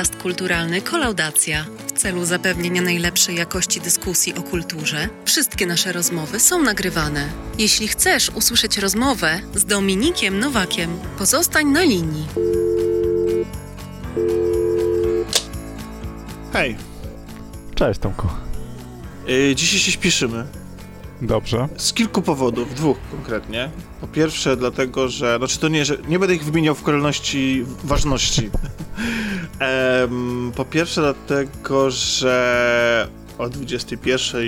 podcast kulturalny Kolaudacja. W celu zapewnienia najlepszej jakości dyskusji o kulturze, wszystkie nasze rozmowy są nagrywane. Jeśli chcesz usłyszeć rozmowę z Dominikiem Nowakiem, pozostań na linii. Hej, Cześć Tomku. yy, dzisiaj się śpieszymy. Dobrze. Z kilku powodów, dwóch konkretnie. Po pierwsze, dlatego, że. Znaczy, to nie, że nie będę ich wymieniał w kolejności ważności. Po pierwsze, dlatego, że o 21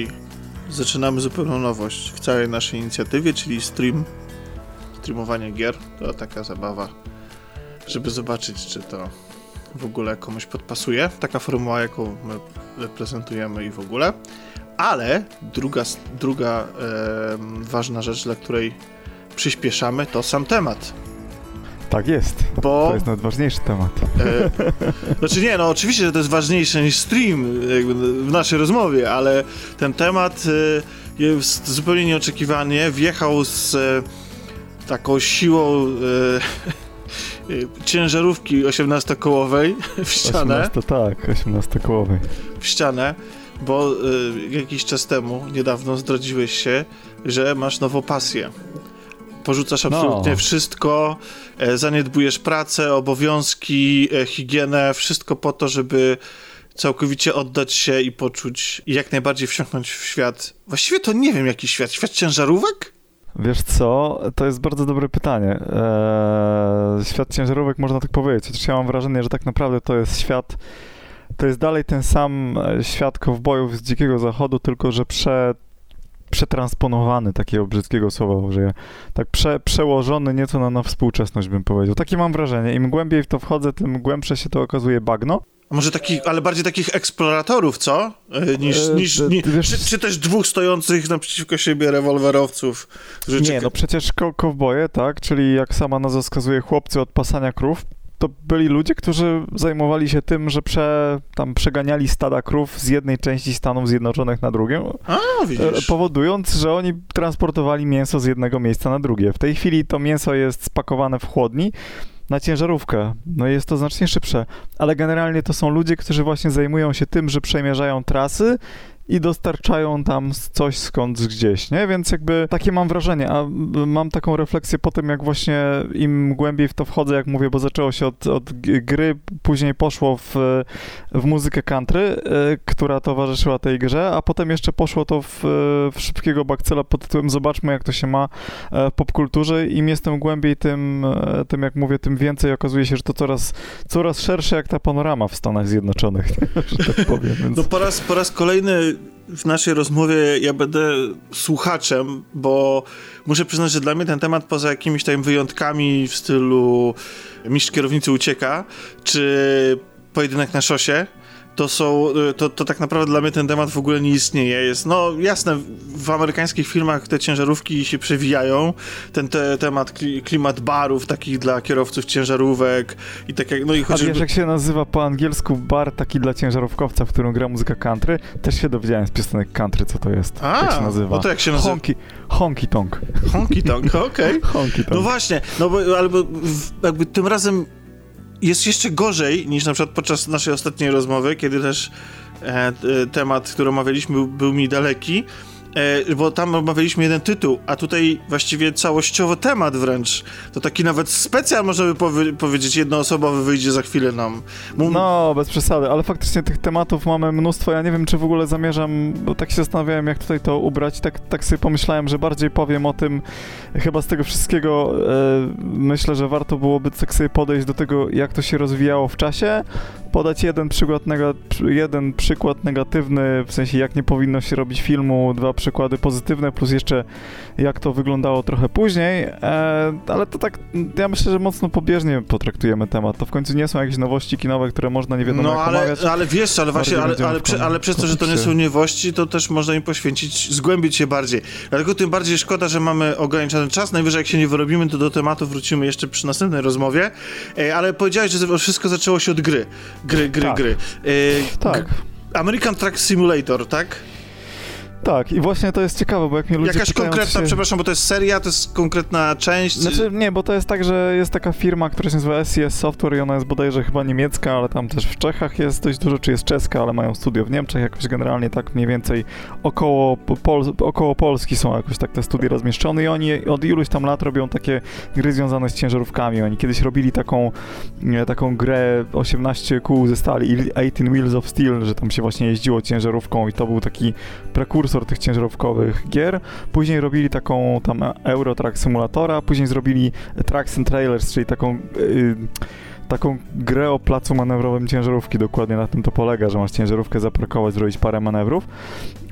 zaczynamy zupełną nowość w całej naszej inicjatywie, czyli stream. Streamowanie gier. To taka zabawa, żeby zobaczyć, czy to w ogóle komuś podpasuje. Taka formuła, jaką my reprezentujemy i w ogóle. Ale druga, druga em, ważna rzecz, dla której przyspieszamy, to sam temat. Tak jest. Bo. To jest najważniejszy temat. E, znaczy nie, no oczywiście, że to jest ważniejsze niż stream w naszej rozmowie, ale ten temat e, jest zupełnie nieoczekiwanie. Wjechał z e, taką siłą e, e, ciężarówki 18-kołowej w ścianę. 18, tak, 18-kołowej. w ścianę, bo y, jakiś czas temu, niedawno zdradziłeś się, że masz nową pasję. Porzucasz absolutnie No. wszystko, e, zaniedbujesz pracę, obowiązki, e, higienę, wszystko po to, żeby całkowicie oddać się i poczuć, i jak najbardziej wsiąknąć w świat. Właściwie to nie wiem, jaki świat. Świat ciężarówek? Wiesz co, to jest bardzo dobre pytanie. Eee, świat ciężarówek można tak powiedzieć. Chociaż ja mam wrażenie, że tak naprawdę to jest świat, to jest dalej ten sam e, świat kowbojów z Dzikiego Zachodu, tylko że prze, przetransponowany, takiego brzydkiego słowa użyję. Tak prze, przełożony nieco na, na współczesność bym powiedział. Takie mam wrażenie. Im głębiej w to wchodzę, tym głębsze się to okazuje bagno. A może takich, ale bardziej takich eksploratorów, co? E, Niż, E, niż, d- ni, wiesz- czy, czy też dwóch stojących naprzeciwko siebie rewolwerowców. którzy Nie, no przecież ko- kowboje, tak, czyli jak sama nazwa wskazuje, chłopcy od pasania krów, to byli ludzie, którzy zajmowali się tym, że prze, tam przeganiali stada krów z jednej części Stanów Zjednoczonych na drugą, e, powodując, że oni transportowali mięso z jednego miejsca na drugie. W tej chwili to mięso jest spakowane w chłodni na ciężarówkę. No i jest to znacznie szybsze, ale generalnie to są ludzie, którzy właśnie zajmują się tym, że przemierzają trasy i dostarczają tam coś skądś gdzieś, nie? Więc jakby takie mam wrażenie, a m, mam taką refleksję po tym, jak właśnie im głębiej w to wchodzę, jak mówię, bo zaczęło się od, od gry, później poszło w, w muzykę country, y, która towarzyszyła tej grze, a potem jeszcze poszło to w, w szybkiego bakcela pod tytułem Zobaczmy, jak to się ma e, w popkulturze. Im jestem głębiej, tym, e, tym jak mówię, tym więcej okazuje się, że to coraz, coraz szersze jak ta panorama w Stanach Zjednoczonych, że tak powiem. Więc... No po raz, po raz kolejny w naszej rozmowie ja będę słuchaczem, bo muszę przyznać, że dla mnie ten temat poza jakimiś tam wyjątkami w stylu mistrz kierownicy ucieka, czy pojedynek na szosie, to są, to, to tak naprawdę dla mnie ten temat w ogóle nie istnieje. Jest, no jasne, w amerykańskich filmach te ciężarówki się przewijają, ten te, temat, kli- klimat barów takich dla kierowców ciężarówek i tak jak, no i A wiesz, chociażby... jak się nazywa po angielsku bar taki dla ciężarówkowca, w którym gra muzyka country? Też się dowiedziałem z piosenek country, co to jest. A, jak się nazywa. no to jak się nazywa? Honky, honky tonk. Honky tonk, okej. Honky No tonk. właśnie, no bo albo jakby tym razem jest jeszcze gorzej niż na przykład podczas naszej ostatniej rozmowy, kiedy też e, e, temat, który omawialiśmy, był, był mi daleki. E, bo tam omawialiśmy jeden tytuł, a tutaj właściwie całościowo temat wręcz. To taki nawet specjal, można by powie powiedzieć, jednoosobowy wyjdzie za chwilę nam. No, bez przesady, ale faktycznie tych tematów mamy mnóstwo. Ja nie wiem, czy w ogóle zamierzam, bo tak się zastanawiałem, jak tutaj to ubrać. Tak, tak sobie pomyślałem, że bardziej powiem o tym, chyba z tego wszystkiego e, myślę, że warto byłoby tak sobie podejść do tego, jak to się rozwijało w czasie, podać jeden przykład, jeden przykład negatywny, w sensie jak nie powinno się robić filmu, dwa przykłady pozytywne, plus jeszcze jak to wyglądało trochę później, e, ale to tak, ja myślę, że mocno pobieżnie potraktujemy temat. To w końcu nie są jakieś nowości kinowe, które można nie wiadomo No jak ale, omawiać. ale wiesz, ale właśnie, ale, ale, prze, ale przez to, że to nie są niewości, to też można im poświęcić, zgłębić się bardziej. Dlatego tym bardziej szkoda, że mamy ograniczony czas. Najwyżej jak się nie wyrobimy, to do tematu wrócimy jeszcze przy następnej rozmowie. E, ale powiedziałeś, że wszystko zaczęło się od gry. Gry, gry, Tak. gry. E, Tak. American Truck Simulator, tak? Tak, i właśnie to jest ciekawe, bo jak mnie ludzie Jakaś konkretna, się... przepraszam, bo to jest seria, to jest konkretna część. Znaczy, nie, bo to jest tak, że jest taka firma, która się nazywa SES Software i ona jest bodajże chyba niemiecka, ale tam też w Czechach jest dość dużo, czy jest czeska, ale mają studio w Niemczech, jakoś generalnie tak mniej więcej około, Pol około Polski są jakoś tak te studia rozmieszczone i oni od iluś tam lat robią takie gry związane z ciężarówkami. Oni kiedyś robili taką, nie, taką grę 18 kół ze stali, 18 Wheels of Steel, że tam się właśnie jeździło ciężarówką i to był taki prekursor tych ciężarówkowych gier. Później robili taką tam Euro Truck Simulatora, później zrobili Trucks and Trailers, czyli taką... Yy, taką grę o placu manewrowym ciężarówki. Dokładnie na tym to polega, że masz ciężarówkę zaparkować, zrobić parę manewrów.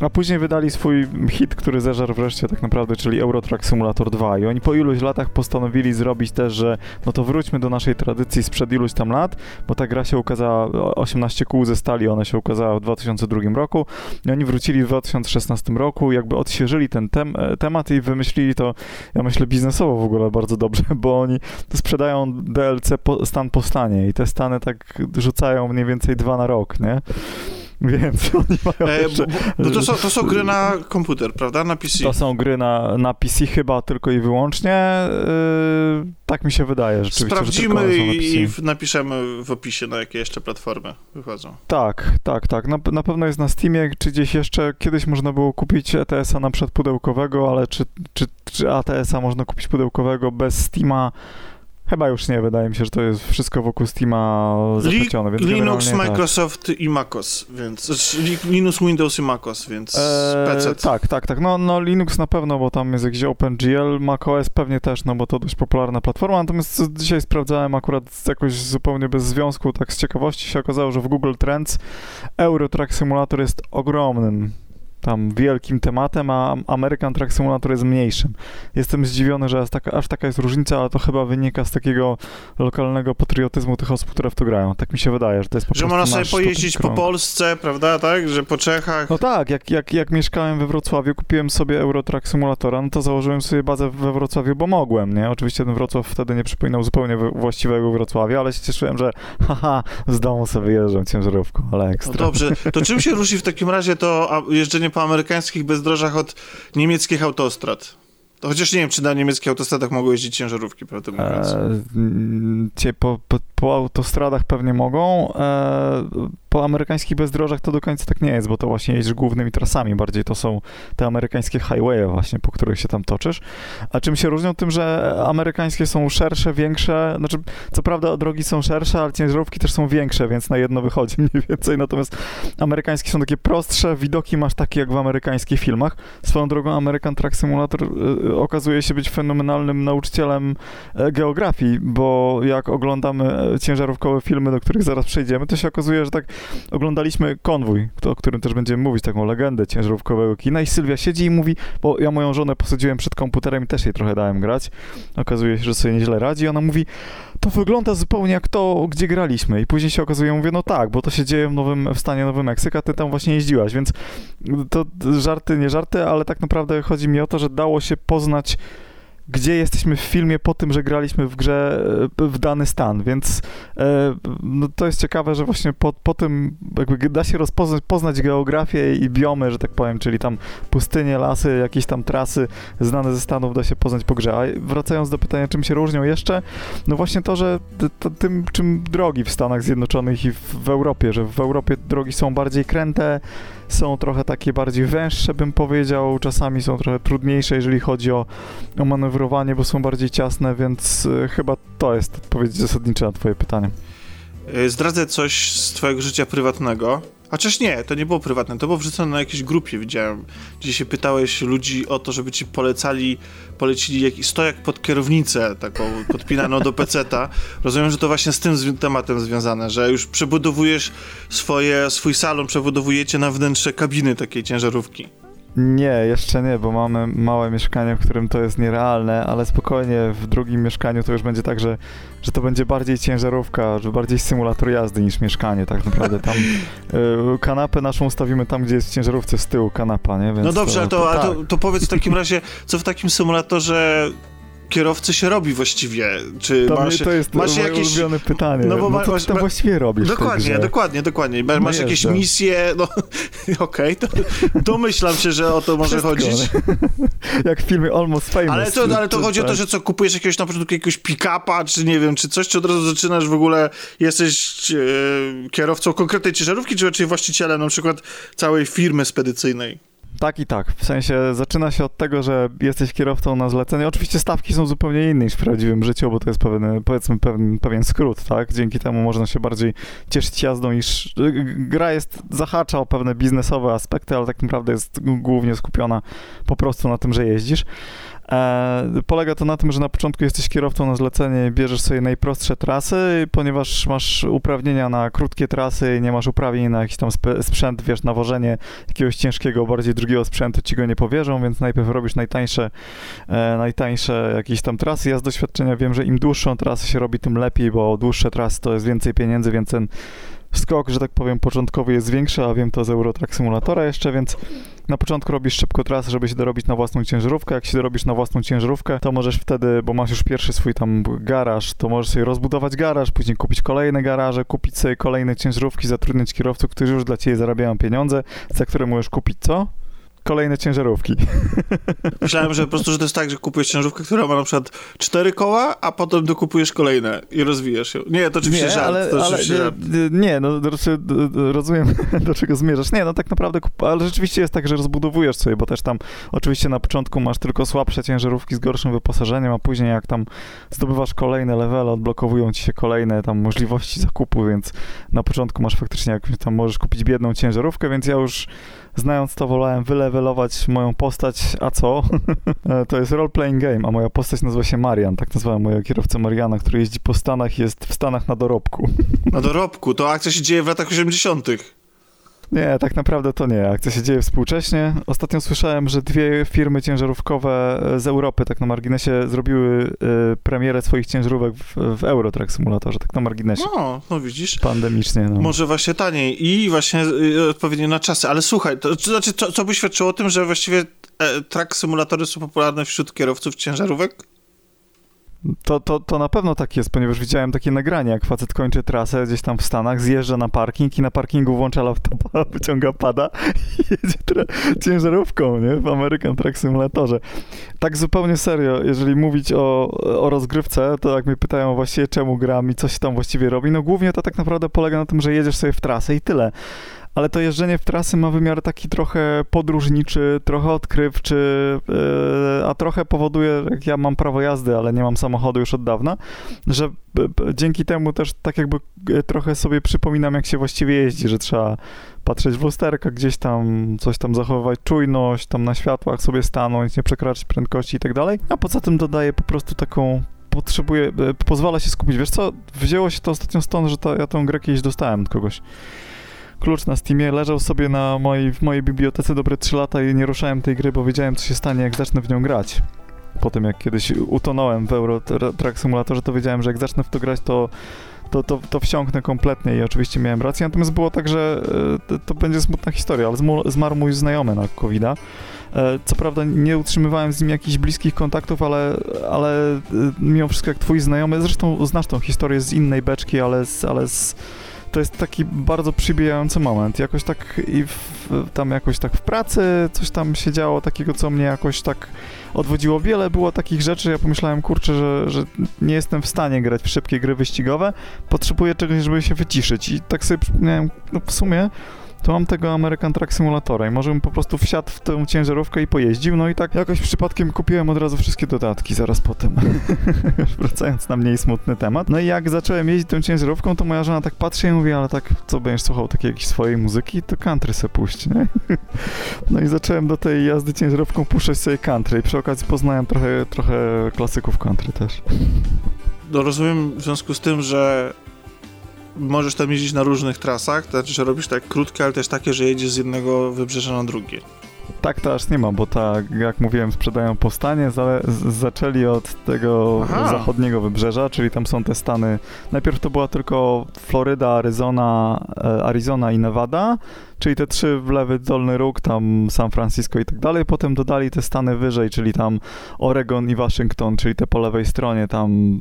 A później wydali swój hit, który zeżarł wreszcie tak naprawdę, czyli Euro Truck Simulator 2. I oni po iluś latach postanowili zrobić też, że no to wróćmy do naszej tradycji sprzed iluś tam lat, bo ta gra się ukazała, 18 kół ze stali, ona się ukazała w 2002 roku. I oni wrócili w 2016 roku, jakby odświeżyli ten tem temat i wymyślili to, ja myślę, biznesowo w ogóle bardzo dobrze, bo oni sprzedają DLC po, stan po stanie i te stany tak rzucają mniej więcej dwa na rok, nie? Więc oni mają e, jeszcze... bo, bo to, są, to są gry na komputer, prawda? Na PC. To są gry na, na PC chyba tylko i wyłącznie. Yy, tak mi się wydaje rzeczywiście. Sprawdzimy i napiszemy w opisie, na jakie jeszcze platformy wychodzą. Tak, tak, tak. Na, na pewno jest na Steamie, czy gdzieś jeszcze kiedyś można było kupić ETS-a na przykład pudełkowego, ale czy, czy, czy ATS-a można kupić pudełkowego bez Steama? Chyba już nie, wydaje mi się, że to jest wszystko wokół Steama zaplecione, więc Linux, tak. Microsoft i MacOS, więc Linux, Windows i MacOS, więc eee, PC. Tak, tak, tak. No, no Linux na pewno, bo tam jest jakiś OpenGL, macOS pewnie też, no bo to dość popularna platforma, natomiast dzisiaj sprawdzałem akurat jakoś zupełnie bez związku, tak z ciekawości się okazało, że w Google Trends Euro Truck Simulator jest ogromnym tam wielkim tematem, a American Truck Simulator jest mniejszym. Jestem zdziwiony, że aż taka, aż taka jest różnica, ale to chyba wynika z takiego lokalnego patriotyzmu tych osób, które w to grają. Tak mi się wydaje, że to jest po że prostu można sobie pojeździć po Polsce, prawda, tak? Że po Czechach. No tak, jak, jak, jak mieszkałem we Wrocławiu, kupiłem sobie Euro Truck Simulatora, no to założyłem sobie bazę we Wrocławiu, bo mogłem, nie? Oczywiście ten Wrocław wtedy nie przypominał zupełnie właściwego Wrocławia, ale się cieszyłem, że haha, z domu sobie wyjeżdżam ciężarówką, ale ekstra. No dobrze, to czym się różni w takim razie to jeżdżenie po amerykańskich bezdrożach od niemieckich autostrad. To chociaż nie wiem, czy na niemieckich autostradach mogą jeździć ciężarówki, prawdę mówiąc. E, po, po, po, autostradach pewnie mogą. E, po amerykańskich bezdrożach to do końca tak nie jest, bo to właśnie jeździsz głównymi trasami. Bardziej to są te amerykańskie highwaye właśnie, po których się tam toczysz. A czym się różnią? Tym, że amerykańskie są szersze, większe. Znaczy, co prawda drogi są szersze, ale ciężarówki też są większe, więc na jedno wychodzi mniej więcej. Natomiast amerykańskie są takie prostsze, widoki masz takie jak w amerykańskich filmach. Swoją drogą American Truck Simulator y, okazuje się być fenomenalnym nauczycielem e, geografii, bo jak oglądamy e, ciężarówkowe filmy, do których zaraz przejdziemy, to się okazuje, że tak oglądaliśmy konwój, o którym też będziemy mówić, taką legendę ciężarówkowego kina i Sylwia siedzi i mówi, bo ja moją żonę posadziłem przed komputerem i też jej trochę dałem grać. Okazuje się, że sobie nieźle radzi ona mówi, to wygląda zupełnie jak to, gdzie graliśmy. I później się okazuje, mówię, no tak, bo to się dzieje w, nowym, w stanie Nowy Meksyk, a ty tam właśnie jeździłaś, więc to żarty, nie żarty, ale tak naprawdę chodzi mi o to, że dało się poznać gdzie jesteśmy w filmie po tym, że graliśmy w grze e, w dany stan, więc e, no, to jest ciekawe, że właśnie po, po tym jakby da się rozpoznać, poznać geografię i biomy, że tak powiem, czyli tam pustynie, lasy, jakieś tam trasy znane ze Stanów da się poznać po grze. A wracając do pytania, czym się różnią jeszcze, no właśnie to, że tym, czym drogi w Stanach Zjednoczonych i w, w Europie, że w Europie drogi są bardziej kręte, są trochę takie bardziej węższe, bym powiedział, czasami są trochę trudniejsze, jeżeli chodzi o, o manewrowanie, bo są bardziej ciasne, więc y, chyba to jest odpowiedź zasadnicza na twoje pytanie. Y, zdradzę coś z twojego życia prywatnego. Chociaż nie, to nie było prywatne, to było wrzucone na jakiejś grupie, widziałem, gdzie się pytałeś ludzi o to, żeby ci polecali, polecili jakiś stojak pod kierownicę, taką podpinaną do peceta. Rozumiem, że to właśnie z tym tematem związane, że już przebudowujesz swoje, swój salon, przebudowujecie na wnętrze kabiny takiej ciężarówki. Nie, jeszcze nie, bo mamy małe mieszkanie, w którym to jest nierealne, ale spokojnie w drugim mieszkaniu to już będzie tak, że, że to będzie bardziej ciężarówka, że bardziej symulator jazdy niż mieszkanie tak naprawdę. Tam y, kanapę naszą ustawimy tam, gdzie jest w ciężarówce z tyłu kanapa, nie? Więc no dobrze, to, to, to, tak. to, to powiedz w takim razie, co w takim symulatorze kierowcy się robi właściwie? Czy To, masz, to jest masz moje jakieś... ulubione pytanie. No No, bo ma- co masz- tam właściwie robisz Dokładnie, dokładnie, dokładnie. Ma- Masz No jakieś misje, no okej, to domyślam się, że o to może Wszystko, chodzić. Jak w filmie Almost Famous. Ale to, ale to czy- chodzi o to, tak. że co, kupujesz jakiegoś na początku jakiegoś pick-upa, czy nie wiem, czy coś, czy od razu zaczynasz w ogóle, jesteś e, kierowcą konkretnej ciężarówki, czy raczej właścicielem na przykład całej firmy spedycyjnej? Tak i tak. W sensie zaczyna się od tego, że jesteś kierowcą na zlecenie. Oczywiście stawki są zupełnie inne niż w prawdziwym życiu, bo to jest pewien, powiedzmy pewien, pewien skrót, tak? Dzięki temu można się bardziej cieszyć jazdą niż... Gra jest, zahacza o pewne biznesowe aspekty, ale tak naprawdę jest głównie skupiona po prostu na tym, że jeździsz. E, polega to na tym, że na początku jesteś kierowcą na zlecenie i bierzesz sobie najprostsze trasy, ponieważ masz uprawnienia na krótkie trasy i nie masz uprawnień na jakiś tam sprzęt, wiesz, nawożenie jakiegoś ciężkiego, bardziej drugiego sprzętu ci go nie powierzą, więc najpierw robisz najtańsze, e, najtańsze jakieś tam trasy. Ja z doświadczenia wiem, że im dłuższą trasę się robi, tym lepiej, bo dłuższe trasy to jest więcej pieniędzy, więc ten skok, że tak powiem, początkowy jest większy, a wiem to z Eurotrack Simulatora jeszcze, więc na początku robisz szybko trasę, żeby się dorobić na własną ciężarówkę. Jak się dorobisz na własną ciężarówkę, to możesz wtedy, bo masz już pierwszy swój tam garaż, to możesz sobie rozbudować garaż, później kupić kolejne garaże, kupić sobie kolejne ciężarówki, zatrudnić kierowców, którzy już dla ciebie zarabiają pieniądze, za które możesz kupić co? Kolejne ciężarówki. Myślałem, że po prostu, że to jest tak, że kupujesz ciężarówkę, która ma na przykład cztery koła, a potem dokupujesz kolejne i rozwijasz ją. Nie, to oczywiście nie, żart. ale, to ale oczywiście żart. nie, no rozumiem, do czego zmierzasz. Nie, no tak naprawdę, ale rzeczywiście jest tak, że rozbudowujesz sobie, bo też tam oczywiście na początku masz tylko słabsze ciężarówki z gorszym wyposażeniem, a później jak tam zdobywasz kolejne levele, odblokowują ci się kolejne tam możliwości zakupu, więc na początku masz faktycznie jakąś tam możesz kupić biedną ciężarówkę, więc ja już znając to wolałem wylewelować moją postać, a co? E, to jest role-playing game, a moja postać nazywa się Marian, tak nazwałem mojego kierowcę Mariana, który jeździ po Stanach jest w Stanach na dorobku. Na dorobku. To akcja się dzieje w latach 80. Nie, tak naprawdę to nie. Akcja się dzieje współcześnie. Ostatnio słyszałem, że dwie firmy ciężarówkowe z Europy, tak na marginesie, zrobiły y, premierę swoich ciężarówek w, w Eurotrack Simulatorze, tak na marginesie. No, no widzisz. Pandemicznie, no. Może właśnie taniej i właśnie y, odpowiednio na czasy. Ale słuchaj, to, to znaczy, co, co by świadczyło o tym, że właściwie e, track symulatory są popularne wśród kierowców ciężarówek? To, to, to na pewno tak jest, ponieważ widziałem takie nagranie, jak facet kończy trasę gdzieś tam w Stanach, zjeżdża na parking i na parkingu włącza laptopa, wyciąga pada i jedzie ciężarówką, nie? W American Truck Simulatorze. Tak zupełnie serio, jeżeli mówić o, o rozgrywce, to jak mnie pytają właściwie czemu gram i co się tam właściwie robi, no głównie to tak naprawdę polega na tym, że jedziesz sobie w trasę i tyle. Ale to jeżdżenie w trasy ma wymiar taki trochę podróżniczy, trochę odkrywczy, yy, a trochę powoduje, jak ja mam prawo jazdy, ale nie mam samochodu już od dawna, że dzięki temu też tak jakby e, trochę sobie przypominam, jak się właściwie jeździ, że trzeba patrzeć w lusterka gdzieś tam, coś tam zachowywać czujność, tam na światłach sobie stanąć, nie przekraczać prędkości i tak dalej, a poza tym dodaje po prostu taką potrzebuje, e, pozwala się skupić. Wiesz co, wzięło się to ostatnio stąd, że ja tą grę kiedyś dostałem od kogoś. Klucz na Steamie leżał sobie na mojej, w mojej bibliotece dobre 3 lata i nie ruszałem tej gry, bo wiedziałem, co się stanie, jak zacznę w nią grać. Po tym, jak kiedyś utonąłem w Euro Truck Simulatorze, to wiedziałem, że jak zacznę w to grać, to, to, to, to wsiąknę kompletnie i oczywiście miałem rację. Natomiast było tak, że e, to, będzie smutna historia, ale zmarł mój znajomy na covid -a. E, Co prawda nie utrzymywałem z nim jakichś bliskich kontaktów, ale, ale e, mimo wszystko jak twój znajomy, zresztą znasz tą historię z innej beczki, ale, z, ale z, to jest taki bardzo przybijający moment. Jakoś tak i w, tam jakoś tak w pracy coś tam się działo takiego, co mnie jakoś tak odwodziło. Wiele było takich rzeczy, ja pomyślałem, kurczę, że, że nie jestem w stanie grać w szybkie gry wyścigowe, potrzebuję czegoś, żeby się wyciszyć i tak sobie przypomniałem, no w sumie to mam tego American Truck Simulatora i może bym po prostu wsiadł w tę ciężarówkę i pojeździł, no i tak jakoś przypadkiem kupiłem od razu wszystkie dodatki zaraz potem. Już Wracając na mniej smutny temat. No i jak zacząłem jeździć tą ciężarówką, to moja żona tak patrzy i mówi, ale tak, co będziesz słuchał takiej jakiejś swojej muzyki, to country se puść, nie? No i zacząłem do tej jazdy ciężarówką puszczać sobie country i przy okazji poznałem trochę, trochę klasyków country też. No rozumiem w związku z tym, że możesz tam jeździć na różnych trasach, to znaczy, że robisz tak krótkie, ale też takie, że jedziesz z jednego wybrzeża na drugie. Tak to aż nie ma, bo tak jak mówiłem, sprzedają powstanie, zale- z- zaczęli od tego Aha. zachodniego wybrzeża, czyli tam są te stany. Najpierw to była tylko Floryda, Arizona, e, Arizona i Nevada. Czyli te trzy w lewy dolny róg, tam San Francisco i tak dalej. Potem dodali te stany wyżej, czyli tam Oregon i Waszyngton, czyli te po lewej stronie, tam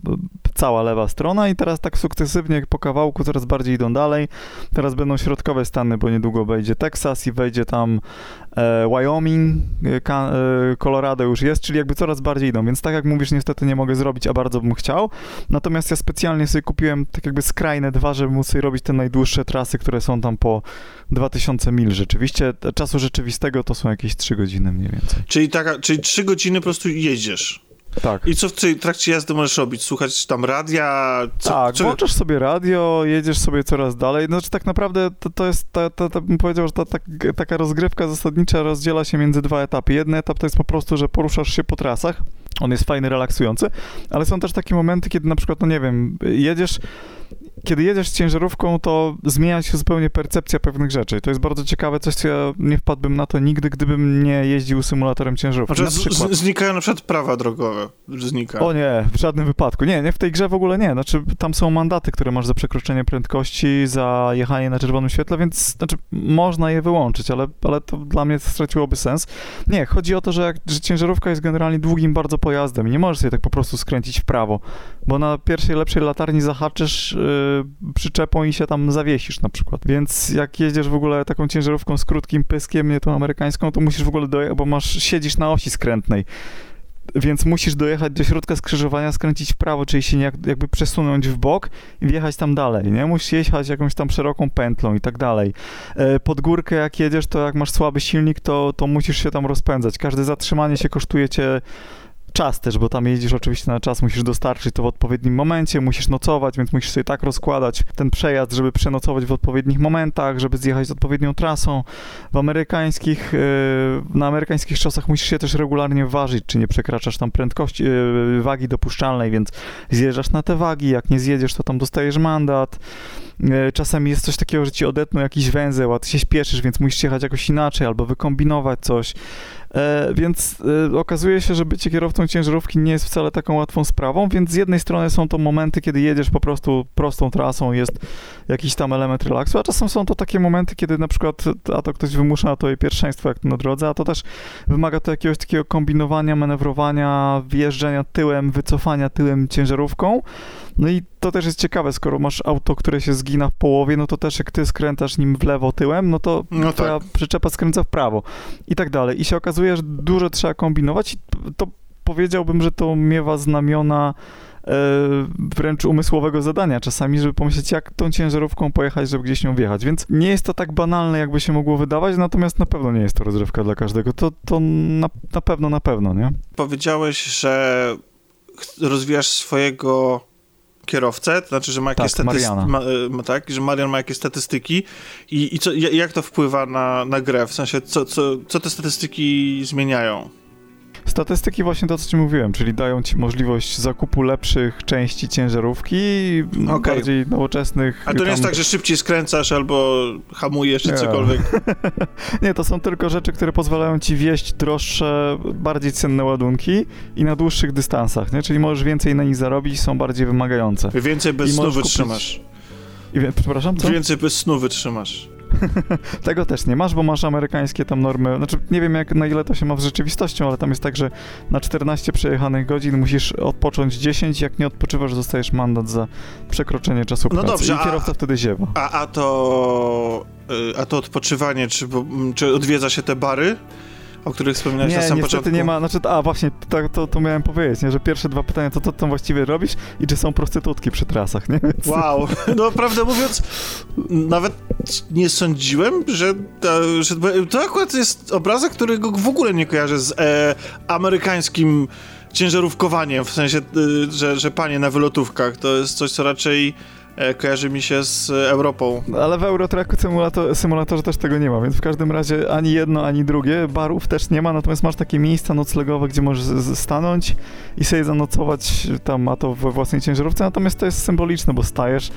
cała lewa strona i teraz tak sukcesywnie po kawałku coraz bardziej idą dalej. Teraz będą środkowe stany, bo niedługo wejdzie Teksas i wejdzie tam e, Wyoming, e, e, Colorado już jest, czyli jakby coraz bardziej idą, więc tak jak mówisz, niestety nie mogę zrobić, a bardzo bym chciał. Natomiast ja specjalnie sobie kupiłem tak jakby skrajne dwa, żeby móc sobie robić te najdłuższe trasy, które są tam po 2000 mil rzeczywiście. Czasu rzeczywistego to są jakieś 3 godziny mniej więcej. Czyli, taka, czyli 3 godziny po prostu jedziesz. Tak. I co w trakcie jazdy możesz robić? Słuchać tam radia? Co, tak, co... włączasz sobie radio, jedziesz sobie coraz dalej. Znaczy tak naprawdę to, to jest, ta, ta, ta, bym powiedział, że ta, ta, taka rozgrywka zasadnicza rozdziela się między dwa etapy. Jeden etap to jest po prostu, że poruszasz się po trasach, on jest fajny, relaksujący, ale są też takie momenty, kiedy na przykład, no nie wiem, jedziesz kiedy jedziesz ciężarówką, to zmienia się zupełnie percepcja pewnych rzeczy. To jest bardzo ciekawe, coś, co ja nie wpadłbym na to nigdy, gdybym nie jeździł symulatorem ciężarówki. Znaczy, na przykład... znikają na przykład prawa drogowe. Znika. O nie, w żadnym wypadku. Nie, nie, w tej grze w ogóle nie. Znaczy, tam są mandaty, które masz za przekroczenie prędkości, za jechanie na czerwonym świetle, więc znaczy, można je wyłączyć, ale, ale to dla mnie straciłoby sens. Nie, chodzi o to, że, jak, że ciężarówka jest generalnie długim bardzo pojazdem i nie możesz sobie tak po prostu skręcić w prawo, bo na pierwszej lepszej latarni zahaczysz yy, przyczepą i się tam zawiesisz na przykład. Więc jak jedziesz w ogóle taką ciężarówką z krótkim pyskiem, nie tą amerykańską, to musisz w ogóle dojechać, bo masz, siedzisz na osi skrętnej więc musisz dojechać do środka skrzyżowania, skręcić w prawo, czyli się jakby przesunąć w bok i wjechać tam dalej, nie? Musisz jechać jakąś tam szeroką pętlą i tak dalej. E, pod górkę jak jedziesz, to jak masz słaby silnik, to, to musisz się tam rozpędzać. Każde zatrzymanie się kosztuje cię czas też, bo tam jedziesz oczywiście na czas, musisz dostarczyć to w odpowiednim momencie, musisz nocować, więc musisz sobie tak rozkładać ten przejazd, żeby przenocować w odpowiednich momentach, żeby zjechać z odpowiednią trasą. W amerykańskich, yy, na amerykańskich szosach musisz się też regularnie ważyć, czy nie przekraczasz tam prędkości, yy, wagi dopuszczalnej, więc zjeżdżasz na te wagi, jak nie zjedziesz, to tam dostajesz mandat. Yy, czasami jest coś takiego, że ci odetną jakiś węzeł, a ty się śpieszysz, więc musisz jechać jakoś inaczej albo wykombinować coś. E, więc e, okazuje się, że bycie kierowcą ciężarówki nie jest wcale taką łatwą sprawą, więc z jednej strony są to momenty, kiedy jedziesz po prostu prostą trasą, jest jakiś tam element relaksu, a czasem są to takie momenty, kiedy na przykład, a to ktoś wymusza na tobie pierwszeństwo jak na drodze, a to też wymaga to jakiegoś takiego kombinowania, manewrowania, wjeżdżania tyłem, wycofania tyłem ciężarówką, no i to też jest ciekawe, skoro masz auto, które się zgina w połowie, no to też jak ty skręcasz nim w lewo tyłem, no to no twoja tak. przyczepa skręca w prawo i tak dalej. I się okazuje, że dużo trzeba kombinować i to powiedziałbym, że to miewa znamiona e, wręcz umysłowego zadania czasami, żeby pomyśleć, jak tą ciężarówką pojechać, żeby gdzieś nią wjechać. Więc nie jest to tak banalne, jakby się mogło wydawać, natomiast na pewno nie jest to rozrywka dla każdego. To, to na, na pewno, na pewno, nie? Powiedziałeś, że rozwijasz swojego kierowcę, to znaczy, że ma jakieś tak, statystyki, ma, tak, że Marian ma jakieś statystyki i, i co, jak to wpływa na, na grę, w sensie co, co, co te statystyki zmieniają? Statystyki właśnie to, co ci mówiłem, czyli dają ci możliwość zakupu lepszych części ciężarówki, okay. bardziej nowoczesnych. A to nie jest tak, że szybciej skręcasz albo hamujesz czy cokolwiek? nie, to są tylko rzeczy, które pozwalają ci wieść droższe, bardziej cenne ładunki i na dłuższych dystansach, nie? Czyli możesz więcej na nich zarobić, są bardziej wymagające. Więcej bez I snu wytrzymasz. Kupić... I, przepraszam, co? Więcej bez snu wytrzymasz. Tego też nie masz, bo masz amerykańskie tam normy. Znaczy, nie wiem jak na ile to się ma z rzeczywistością, ale tam jest tak, że na 14 przejechanych godzin musisz odpocząć 10, jak nie odpoczywasz, dostajesz mandat za przekroczenie czasu no pracy. No dobrze, I kierowca a, wtedy ziewa. A, a to y, a to odpoczywanie, czy, czy odwiedza się te bary? O których wspominałeś nie, na samym początku? nie ma, znaczy, a właśnie, to, to, to miałem powiedzieć, nie, że pierwsze dwa pytania, to co tam właściwie robisz i czy są prostytutki przy trasach, nie? Więc... Wow, no prawdę mówiąc, nawet nie sądziłem, że, to, że to akurat jest obrazek, którego w ogóle nie kojarzę z e, amerykańskim ciężarówkowaniem, w sensie, y, że, że panie na wylotówkach, to jest coś, co raczej kojarzy mi się z Europą. Ale w Eurotracku symulator, symulatorze też tego nie ma, więc w każdym razie ani jedno, ani drugie. Barów też nie ma, natomiast masz takie miejsca noclegowe, gdzie możesz stanąć i sobie zanocować tam, a to we własnej ciężarówce, natomiast to jest symboliczne, bo stajesz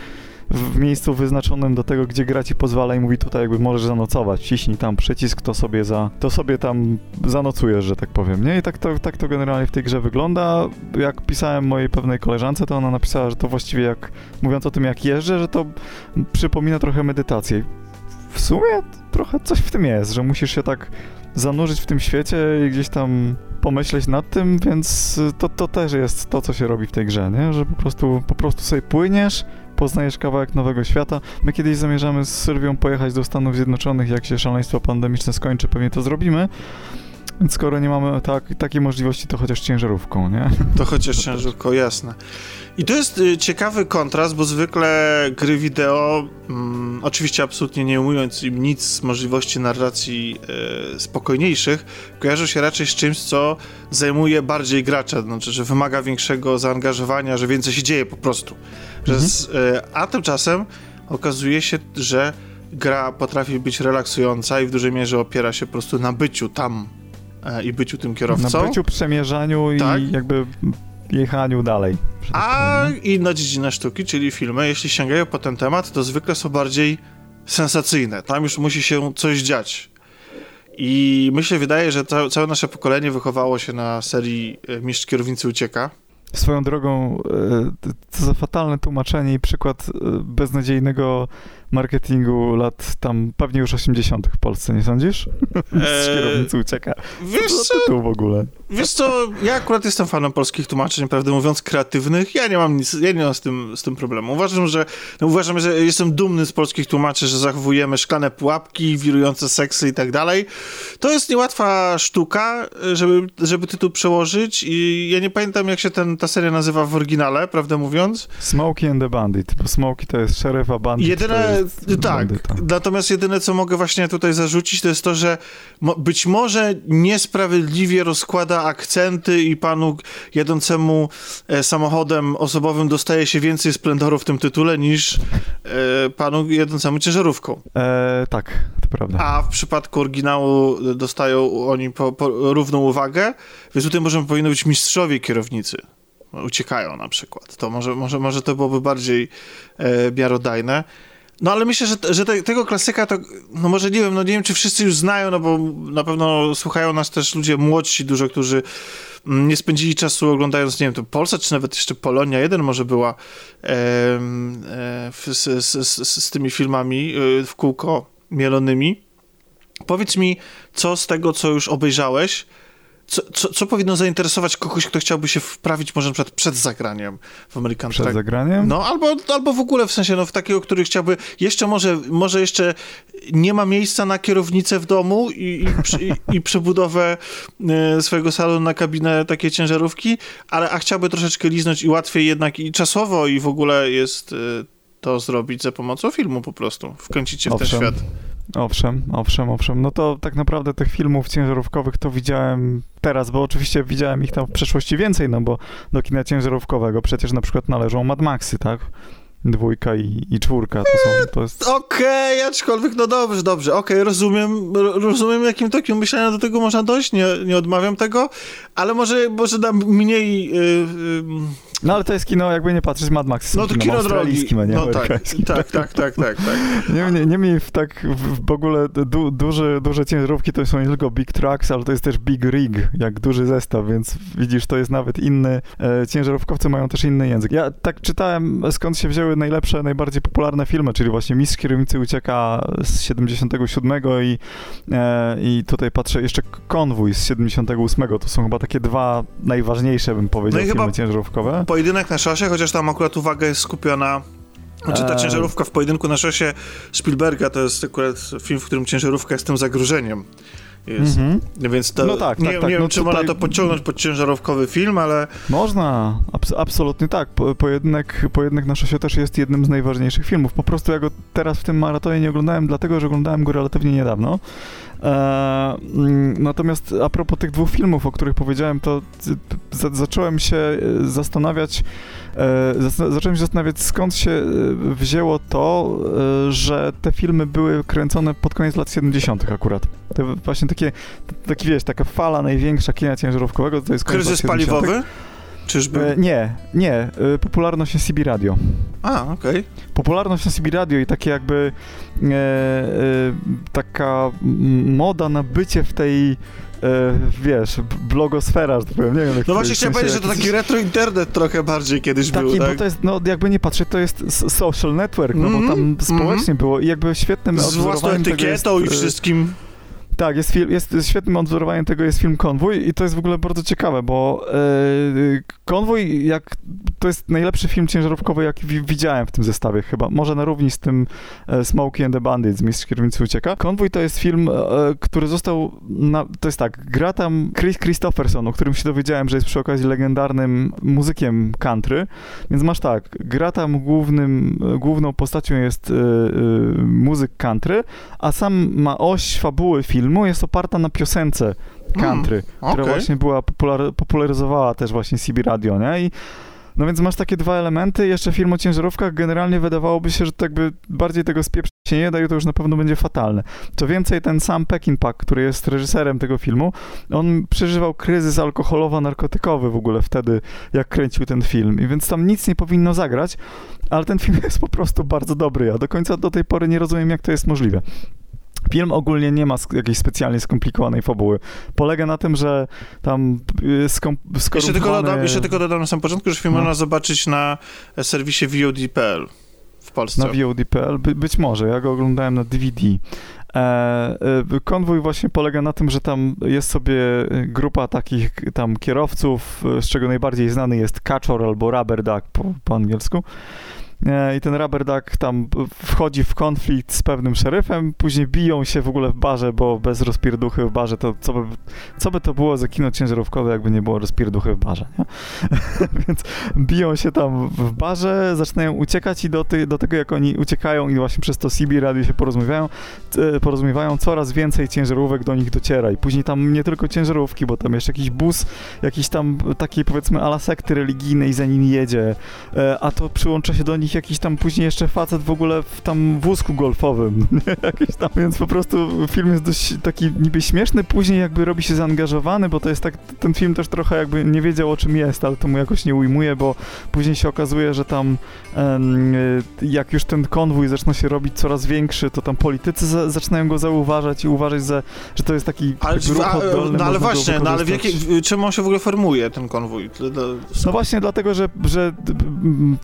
w miejscu wyznaczonym do tego, gdzie gra ci pozwala i mówi tutaj jakby możesz zanocować, ciśnij tam przycisk, to sobie za, to sobie tam zanocujesz, że tak powiem, nie? I tak to, tak to generalnie w tej grze wygląda. Jak pisałem mojej pewnej koleżance, to ona napisała, że to właściwie jak, mówiąc o tym jak jeżdżę, że to przypomina trochę medytację w sumie trochę coś w tym jest, że musisz się tak zanurzyć w tym świecie i gdzieś tam pomyśleć nad tym, więc to, to też jest to, co się robi w tej grze, nie? Że po prostu, po prostu sobie płyniesz, poznajesz kawałek nowego świata. My kiedyś zamierzamy z Sylwią pojechać do Stanów Zjednoczonych, jak się szaleństwo pandemiczne skończy, pewnie to zrobimy. Więc skoro nie mamy tak, takiej możliwości, to chociaż ciężarówką, nie? To chociaż ciężarówką, jasne. I to jest y, ciekawy kontrast, bo zwykle gry wideo, mm, oczywiście absolutnie nie ujmując im nic z możliwości narracji y, spokojniejszych, kojarzą się raczej z czymś, co zajmuje bardziej gracza, znaczy, że wymaga większego zaangażowania, że więcej się dzieje po prostu. Mhm. z, y, a tymczasem okazuje się, że gra potrafi być relaksująca i w dużej mierze opiera się po prostu na byciu tam i byciu tym kierowcą. Na byciu, przemierzaniu Tak. i jakby jechaniu dalej. tak A inna dziedzina sztuki, czyli filmy, jeśli sięgają po ten temat, to zwykle są bardziej sensacyjne. Tam już musi się coś dziać. I się wydaje, że ca całe nasze pokolenie wychowało się na serii e, Mistrz Kierownicy Ucieka. Swoją drogą, e, co za fatalne tłumaczenie i przykład e, beznadziejnego marketingu lat tam pewnie już 80. w Polsce, nie sądzisz? Z Eee, kierownicy ucieka. Wiesz Co co, tytuł w ogóle? wiesz co, ja akurat jestem fanem polskich tłumaczeń, prawdę mówiąc, kreatywnych. Ja nie mam nic, ja nie mam z tym, z tym problemu. Uważam, że, no uważam, że jestem dumny z polskich tłumaczy, że zachowujemy szklane pułapki, wirujące seksy i tak dalej. To jest niełatwa sztuka, żeby, żeby tytuł przełożyć i ja nie pamiętam, jak się ten, ta seria nazywa w oryginale, prawdę mówiąc. Smokey and the Bandit, bo Smokey to jest szeryf, a Bandit Jedyne, tak, bandyta. natomiast jedyne, co mogę właśnie tutaj zarzucić, to jest to, że mo, być może niesprawiedliwie rozkłada akcenty i panu jadącemu e, samochodem osobowym dostaje się więcej splendoru w tym tytule niż e, panu jadącemu ciężarówką. E, tak, to prawda. A w przypadku oryginału dostają oni po, po równą uwagę, więc tutaj może powinno być mistrzowie kierownicy. Uciekają na przykład. To może, może, może to byłoby bardziej e, miarodajne. No ale myślę, że, że te, tego klasyka to, no może nie wiem, no nie wiem, czy wszyscy już znają, no bo na pewno słuchają nas też ludzie młodsi dużo, którzy mm, nie spędzili czasu oglądając, nie wiem, to Polsat, czy nawet jeszcze Polonia 1 może była e, w, z, z, z, z tymi filmami e, w kółko mielonymi. Powiedz mi, co z tego, co już obejrzałeś, co, co, co powinno zainteresować kogoś, kto chciałby się wprawić może na przykład przed zagraniem w American Przed Truck? zagraniem? No, albo, albo w ogóle w sensie, no, w takiego, który chciałby, jeszcze może, może jeszcze nie ma miejsca na kierownicę w domu i, i, i, i przebudowę e, swojego salonu na kabinę takiej ciężarówki, ale a chciałby troszeczkę liznąć i łatwiej jednak i czasowo i w ogóle jest e, to zrobić za pomocą filmu po prostu, wkręcić się w ten Owszem. świat. Owszem, owszem, owszem. No to tak naprawdę tych filmów ciężarówkowych to widziałem teraz, bo oczywiście widziałem ich tam w przeszłości więcej, no bo do kina ciężarówkowego przecież na przykład należą Mad Maxy, tak? Dwójka i, i czwórka, to są, to jest... Okej, aczkolwiek, no dobrze, dobrze, okej, rozumiem, ro- rozumiem, jakim takim myślenia do tego można dojść, nie, nie odmawiam tego, ale może, może dam mniej... Yy, yy, No ale to jest kino, jakby nie patrzeć, Mad Maxy są no to kinem kino drogi. a nie No tak, tak, tak, tak, tak, tak. Niemniej, niemniej w tak w, w ogóle du, duże, duże ciężarówki to są nie tylko big trucks, ale to jest też big rig, jak duży zestaw, więc widzisz, to jest nawet inny, e, ciężarówkowcy mają też inny język. Ja tak czytałem, skąd się wzięły najlepsze, najbardziej popularne filmy, czyli właśnie Mistrz Kierownicy Ucieka z 77 i, e, i tutaj patrzę, jeszcze Konwój z 78, to są chyba takie dwa najważniejsze, bym powiedział, No i filmy chyba- ciężarówkowe. Pojedynek na szosie, chociaż tam akurat uwaga jest skupiona... Znaczy ta Eee. ciężarówka w pojedynku na szosie Spielberga to jest akurat film, w którym ciężarówka jest tym zagrożeniem. Jest. Mhm. Więc to, No tak, nie, tak, tak. nie wiem, No czy tutaj- można to podciągnąć pod ciężarówkowy film, ale Można, abs- absolutnie tak. Po, pojedynek, pojedynek na szosie też jest jednym z najważniejszych filmów. Po prostu ja go teraz w tym maratonie nie oglądałem, dlatego że oglądałem go relatywnie niedawno. E, mm, natomiast a propos tych dwóch filmów, o których powiedziałem, to z- zacząłem się e, zastanawiać, e, zacząłem się zastanawiać, skąd się e, wzięło to, że te filmy były kręcone pod koniec lat 70. akurat. To właśnie takie, taki wiesz, taka fala największa kina ciężarówkowego, to jest kryzys lat 70. Czyżby? E, nie, nie. E, popularność na CB Radio. A, okej. Popularność na CB Radio i takie jakby e, e, taka moda na bycie w tej wiesz, blogosfera, że tak powiem, nie wiem. No właśnie chciałem powiedzieć, że to taki retro internet trochę bardziej kiedyś taki, był, tak? bo to jest, no jakby nie patrzeć, to jest social network, no mm -hmm, bo tam mm -hmm. społecznie było i jakby świetnym Z własną etykietą jest, i wszystkim. Tak, jest, film, jest, jest świetnym odwzorowaniem tego jest film Konwój i to jest w ogóle bardzo ciekawe, bo yy, Konwój, jak to jest najlepszy film ciężarówkowy, jaki widziałem w tym zestawie chyba. Może na równi z tym e, Smokey and the Bandit z Mistrz Kierownicy Ucieka. Konwój to jest film, e, który został, na, to jest tak, gra tam Chris Christopherson, o którym się dowiedziałem, że jest przy okazji legendarnym muzykiem country, więc masz tak, gra tam głównym, główną postacią jest e, e, muzyk country, a sam ma oś fabuły filmu, jest oparta na piosence country, hmm, okay. która właśnie była popular, popularyzowała też właśnie CB Radio, nie? I no więc masz takie dwa elementy, jeszcze film o ciężarówkach, generalnie wydawałoby się, że to jakby bardziej tego spieprzyć się nie da i to już na pewno będzie fatalne. Co więcej, ten sam Peckinpah, który jest reżyserem tego filmu, on przeżywał kryzys alkoholowo-narkotykowy w ogóle wtedy, jak kręcił ten film i więc tam nic nie powinno zagrać, ale ten film jest po prostu bardzo dobry. Ja do końca do tej pory nie rozumiem, jak to jest możliwe. Film ogólnie nie ma jakiejś specjalnie skomplikowanej fabuły. Polega na tym, że tam y, skom, jeszcze, tylko dodam, jeszcze tylko dodam na samym początku, że film no. można zobaczyć na serwisie VOD.pl w Polsce. Na VOD.pl? By, być może, ja go oglądałem na DVD. E, e, konwój właśnie polega na tym, że tam jest sobie grupa takich tam kierowców, z czego najbardziej znany jest Kaczor albo Rubber Duck po, po angielsku. E, i ten Rubber Duck tam wchodzi w konflikt z pewnym szeryfem, później biją się w ogóle w barze, bo bez rozpierduchy w barze to co by, co by to było za kino ciężarówkowe, jakby nie było rozpierduchy w barze, nie? Więc biją się tam w barze, zaczynają uciekać i do, ty, do tego jak oni uciekają i właśnie przez to CB radio się porozumiewają, porozumiewają, coraz więcej ciężarówek do nich dociera i później tam nie tylko ciężarówki, bo tam jeszcze jakiś bus, jakiś tam takiej powiedzmy ala sekty religijnej za nimi jedzie, e, a to przyłącza się do nich jakiś tam później jeszcze facet w ogóle w tam wózku golfowym, jakiś tam, więc po prostu film jest dość taki niby śmieszny, później jakby robi się zaangażowany, bo to jest tak, ten film też trochę jakby nie wiedział o czym jest, ale to mu jakoś nie ujmuje, bo później się okazuje, że tam jak już ten konwój zaczyna się robić coraz większy, to tam politycy za, zaczynają go zauważać i uważać, za, że to jest taki ale, ruch oddolny. No ale właśnie, no ale w jakie, czym on się w ogóle formuje, ten konwój? No właśnie dlatego, że, że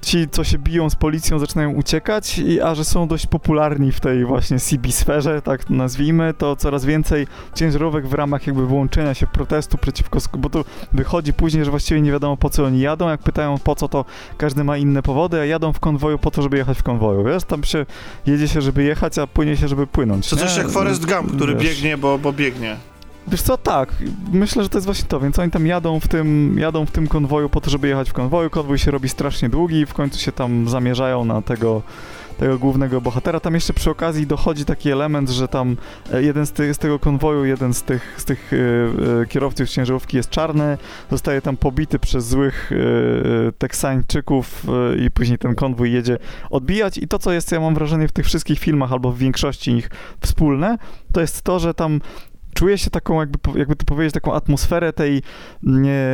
ci, co się biją z policją, zaczynają uciekać, i, a że są dość popularni w tej właśnie CB sferze, tak nazwijmy, to coraz więcej ciężarówek w ramach jakby włączenia się protestu przeciwko, bo to wychodzi później, że właściwie nie wiadomo po co oni jadą, jak pytają po co, to każdy ma inne powody, a jadą w konwoju po to, żeby jechać w konwoju, wiesz? Tam się jedzie się, żeby jechać, a płynie się, żeby płynąć. To coś jak Forrest Gump, który wiesz. biegnie, bo, bo biegnie. Wiesz co, tak, myślę, że to jest właśnie to, więc oni tam jadą w tym, jadą w tym konwoju po to, żeby jechać w konwoju, konwój się robi strasznie długi, w końcu się tam zamierzają na tego tego głównego bohatera. Tam jeszcze przy okazji dochodzi taki element, że tam e, jeden z, ty, z tego konwoju, jeden z tych, z tych yy, kierowców ciężarówki jest czarny, zostaje tam pobity przez złych yy, Teksańczyków yy, i później ten konwój jedzie odbijać. I to, co jest, ja mam wrażenie, w tych wszystkich filmach albo w większości ich wspólne, to jest to, że tam czuję się taką, jakby, jakby to powiedzieć, taką atmosferę tej nie,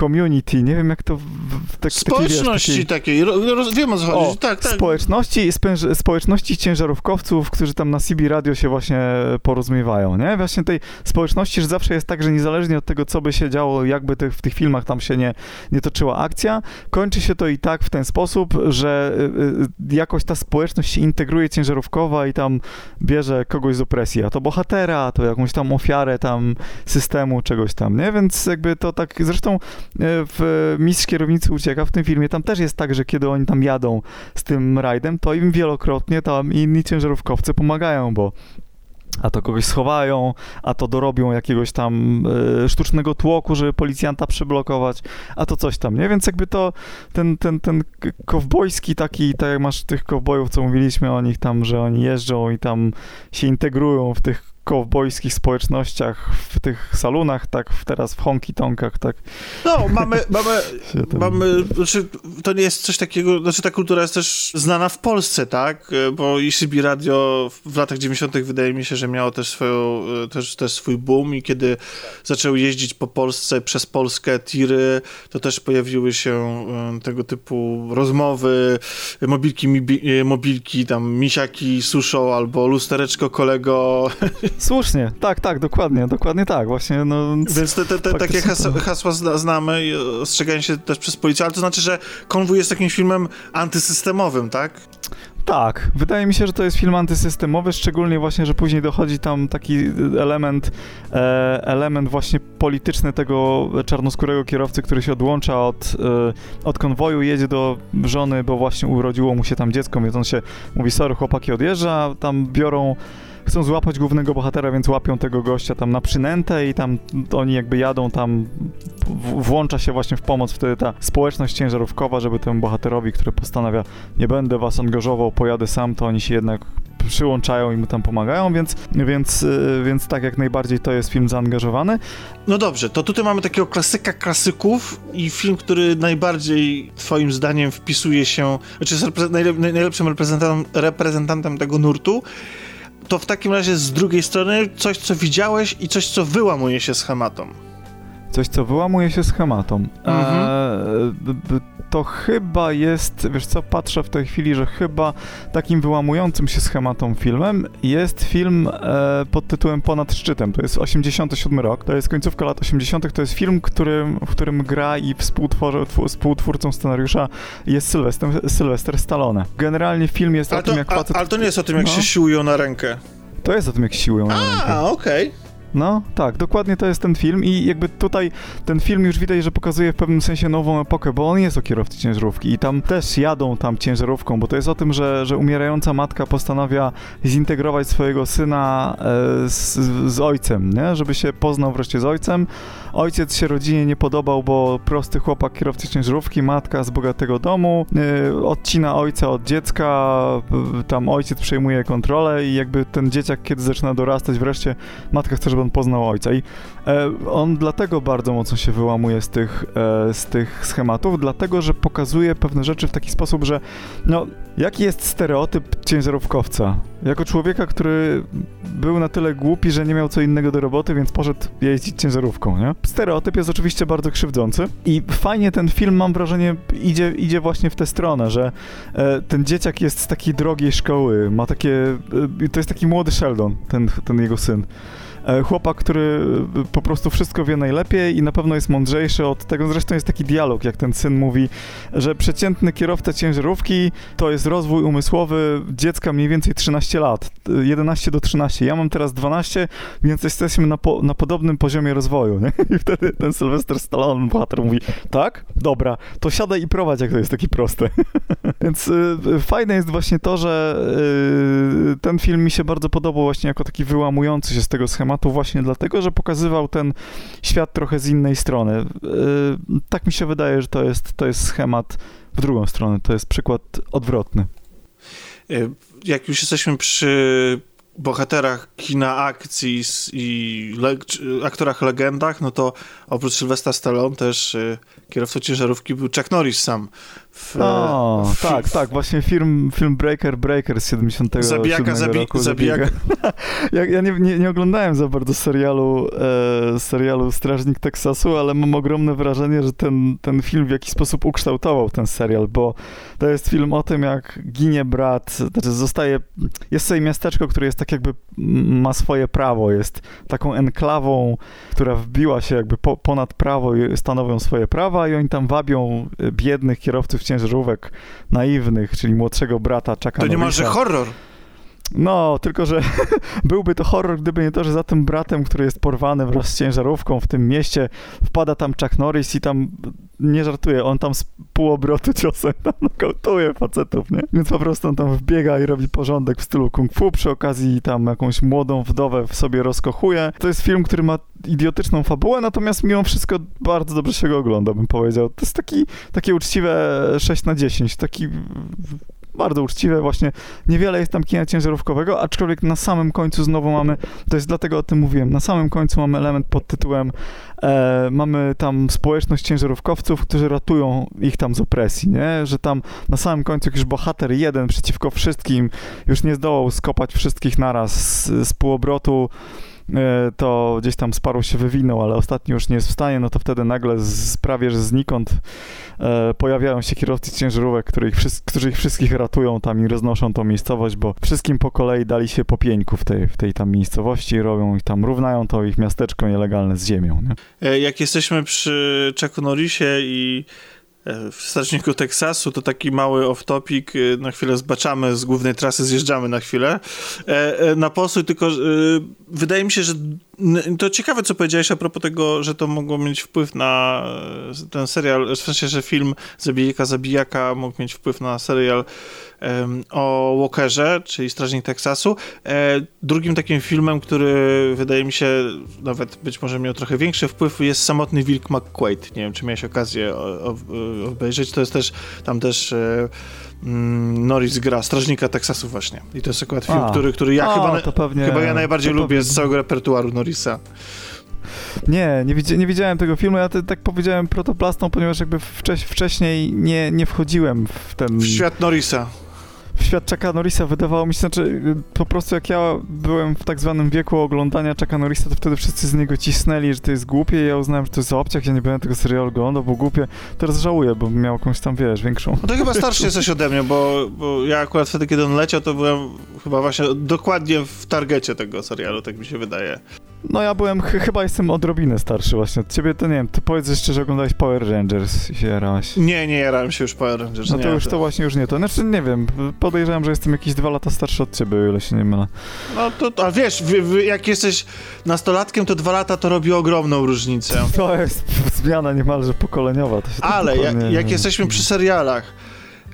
community, nie wiem jak to... W, tak, społeczności takiej, takiej roz, wiem o co chodzi, o, tak, tak. Społeczności, społeczności ciężarówkowców, którzy tam na CB Radio się właśnie porozumiewają, nie? Właśnie tej społeczności, że zawsze jest tak, że niezależnie od tego, co by się działo, jakby tych, w tych filmach tam się nie, nie toczyła akcja, kończy się to i tak w ten sposób, że y, y, jakoś ta społeczność się integruje ciężarówkowa i tam bierze kogoś z opresji, a to bohater bohatera, to jakąś tam ofiarę tam systemu, czegoś tam, nie? Więc jakby to tak, zresztą e, w Mistrz Kierownicy Ucieka w tym filmie, tam też jest tak, że kiedy oni tam jadą z tym rajdem, to im wielokrotnie tam inni ciężarówkowcy pomagają, bo a to kogoś schowają, a to dorobią jakiegoś tam y, sztucznego tłoku, żeby policjanta przyblokować, a to coś tam, nie? Więc jakby to ten, ten, ten kowbojski taki, tak jak masz tych kowbojów, co mówiliśmy o nich tam, że oni jeżdżą i tam się integrują w tych kowbojskich społecznościach, w tych salonach, tak teraz w honky-tonkach, tak. No, mamy, mamy, mamy, znaczy, to nie jest coś takiego, znaczy ta kultura jest też znana w Polsce, tak, bo ECB Radio w latach 90. wydaje mi się, że miało też, swoją, też, też swój boom i kiedy zaczęły jeździć po Polsce, przez Polskę tiry, to też pojawiły się tego typu rozmowy, mobilki, mobilki, tam misiaki suszą albo lustereczko kolego Słusznie, tak, tak, dokładnie, dokładnie tak, właśnie, no... Więc te, te, te takie hasła, hasła znamy i ostrzegają się też przez policję, ale to znaczy, że Konwój jest takim filmem antysystemowym, tak? Tak, wydaje mi się, że to jest film antysystemowy, szczególnie właśnie, że później dochodzi tam taki element, e, element właśnie polityczny tego czarnoskórego kierowcy, który się odłącza od, e, od konwoju, jedzie do żony, bo właśnie urodziło mu się tam dziecko, więc on się mówi, sorry, chłopaki odjeżdża, tam biorą chcą złapać głównego bohatera, więc łapią tego gościa tam na przynętę i tam oni jakby jadą tam, włącza się właśnie w pomoc wtedy ta społeczność ciężarówkowa, żeby temu bohaterowi, który postanawia, nie będę was angażował, pojadę sam, to oni się jednak przyłączają i mu tam pomagają, więc, więc, y, więc tak jak najbardziej to jest film zaangażowany. No dobrze, to tutaj mamy takiego klasyka klasyków i film, który najbardziej twoim zdaniem wpisuje się, znaczy jest najlepszym reprezentantem, reprezentantem tego nurtu to w takim razie z drugiej strony coś, co widziałeś i coś, co wyłamuje się schematą. Coś, co wyłamuje się schematą. Mhm. E, to chyba jest, wiesz co, patrzę w tej chwili, że chyba takim wyłamującym się schematą filmem jest film e, pod tytułem Ponad szczytem. To jest 87 rok, to jest końcówka lat 80. To jest film, który, w którym gra i współtwórcą scenariusza jest Sylwester, Sylwester Stallone. Generalnie film jest ale o to, tym, jak facet... Ale to nie jest o tym, jak no. się siłują na rękę. To jest o tym, jak siłują na rękę. A, okej. Okay. No, tak, dokładnie to jest ten film i jakby tutaj ten film już widać, że pokazuje w pewnym sensie nową epokę, bo on jest o kierowcy ciężarówki i tam też jadą tam ciężarówką, bo to jest o tym, że, że umierająca matka postanawia zintegrować swojego syna e, z, z ojcem, nie? żeby się poznał wreszcie z ojcem. Ojciec się rodzinie nie podobał, bo prosty chłopak kierowcy ciężarówki, matka z bogatego domu, e, odcina ojca od dziecka, tam ojciec przejmuje kontrolę i jakby ten dzieciak, kiedy zaczyna dorastać, wreszcie matka chce, żeby on poznał ojca. I e, on dlatego bardzo mocno się wyłamuje z tych, e, z tych schematów, dlatego że pokazuje pewne rzeczy w taki sposób, że no, jaki jest stereotyp ciężarówkowca? Jako człowieka, który był na tyle głupi, że nie miał co innego do roboty, więc poszedł jeździć ciężarówką, nie? Stereotyp jest oczywiście bardzo krzywdzący i fajnie ten film, mam wrażenie, idzie, idzie właśnie w tę stronę, że e, ten dzieciak jest z takiej drogiej szkoły, ma takie... E, to jest taki młody Sheldon, ten, ten jego syn. E, chłopak, który e, po prostu wszystko wie najlepiej i na pewno jest mądrzejszy od tego. Zresztą jest taki dialog, jak ten syn mówi, że przeciętny kierowca ciężarówki to jest rozwój umysłowy dziecka mniej więcej 13 lat, 11 do 13. Ja mam teraz 12, więc jesteśmy na, po, na podobnym poziomie rozwoju. Nie? I wtedy ten Sylwester Stallone, bohater, mówi, tak, dobra, to siadaj i prowadź, jak to jest takie proste. więc y, fajne jest właśnie to, że y, ten film mi się bardzo podobał właśnie jako taki wyłamujący się z tego schematu tematu właśnie dlatego, że pokazywał ten świat trochę z innej strony. Yy, tak mi się wydaje, że to jest, to jest schemat w drugą stronę, to jest przykład odwrotny. Yy, jak już jesteśmy przy bohaterach kina akcji i le aktorach legendach, no to oprócz Sylwestra Stallone też y, kierowcą ciężarówki był Chuck Norris sam. W, o, w, tak, w, tak, właśnie film, film Breaker Breaker z 77 zabijaka, zabi roku. Zabijaka. ja ja nie, nie, nie, oglądałem za bardzo serialu, e, serialu Strażnik Teksasu, ale mam ogromne wrażenie, że ten, ten film w jakiś sposób ukształtował ten serial, bo to jest film o tym, jak ginie brat, znaczy zostaje, jest sobie miasteczko, które jest tak jakby ma swoje prawo, jest taką enklawą, która wbiła się jakby po, ponad prawo i stanowią swoje prawa i oni tam wabią biednych kierowców ciężarówek naiwnych, czyli młodszego brata Chucka To nie ma, że horror. No, tylko że byłby to horror, gdyby nie to, że za tym bratem, który jest porwany wraz z ciężarówką w tym mieście, wpada tam Chuck Norris i tam, nie żartuje, on tam z półobrotu ciosem tam nokautuje facetów, nie? Więc po prostu on tam wbiega i robi porządek w stylu kung fu, przy okazji tam jakąś młodą wdowę w sobie rozkochuje. To jest film, który ma idiotyczną fabułę, natomiast mimo wszystko bardzo dobrze się go ogląda, bym powiedział. To jest taki, takie uczciwe 6 na 10, taki bardzo uczciwe, właśnie niewiele jest tam kina ciężarówkowego, aczkolwiek na samym końcu znowu mamy, to jest dlatego o tym mówiłem, na samym końcu mamy element pod tytułem e, mamy tam społeczność ciężarówkowców, którzy ratują ich tam z opresji, nie? Że tam na samym końcu jakiś bohater jeden przeciwko wszystkim już nie zdołał skopać wszystkich naraz z, z półobrotu to gdzieś tam Sparrow się wywinął, ale ostatni już nie jest w stanie, no to wtedy nagle z, prawie że znikąd e, pojawiają się kierowcy ciężarówek, którzy ich, którzy ich wszystkich ratują tam i roznoszą tą miejscowość, bo wszystkim po kolei dali się po pieńku w tej, w tej tam miejscowości i robią ich tam, równają to ich miasteczko nielegalne z ziemią. Nie? Jak jesteśmy przy Chucku Norrisie i E, w strażniku Teksasu to taki mały off-topic, e, na chwilę zbaczamy z głównej trasy, zjeżdżamy na chwilę. E, na postój, tylko wydaje mi się, że to ciekawe, co powiedziałeś a propos tego, że to mogło mieć wpływ na ten serial, w sensie, że film Zabijaka Zabijaka mógł mieć wpływ na serial o Walkerze, czyli Strażnik Teksasu. Drugim takim filmem, który wydaje mi się nawet być może miał trochę większy wpływ jest Samotny Wilk McQuaid. Nie wiem, czy miałeś okazję obejrzeć. To jest też, tam też e, Norris gra Strażnika Teksasu właśnie. I to jest akurat film, a, który, który ja a, chyba, pewnie, chyba ja najbardziej lubię pewnie. z całego repertuaru Norrisa. Nie, nie, widzi, nie widziałem tego filmu. Ja te, tak powiedziałem protoplastą, ponieważ jakby wcześ, wcześniej nie, nie wchodziłem w ten... W świat Norrisa świat Chucka Norrisa wydawało mi się, znaczy po prostu jak ja byłem w tak zwanym wieku oglądania Chucka Norrisa, to wtedy wszyscy z niego cisnęli, że to jest głupie i ja uznałem, że to jest obciach, ja nie będę tego serialu oglądał, bo głupie. Teraz żałuję, bo miał jakąś tam, wiesz, większą... No to chyba starszy jesteś ode mnie, bo, bo ja akurat wtedy, kiedy on leciał, to byłem chyba właśnie dokładnie w targecie tego serialu, tak mi się wydaje. No ja byłem, ch chyba jestem odrobinę starszy właśnie od ciebie, to nie wiem, ty powiedz jeszcze, że oglądałeś Power Rangers i się jarałeś. Nie, nie jarałem się już Power Rangers, No to nie, już to właśnie już nie to. Znaczy nie wiem, podejrzewam, że jestem jakieś dwa lata starszy od ciebie, o ile się nie mylę. No to, a wiesz, jak jesteś nastolatkiem, to dwa lata to robi ogromną różnicę. To jest zmiana niemalże pokoleniowa. Ale jak, jak jesteśmy przy serialach,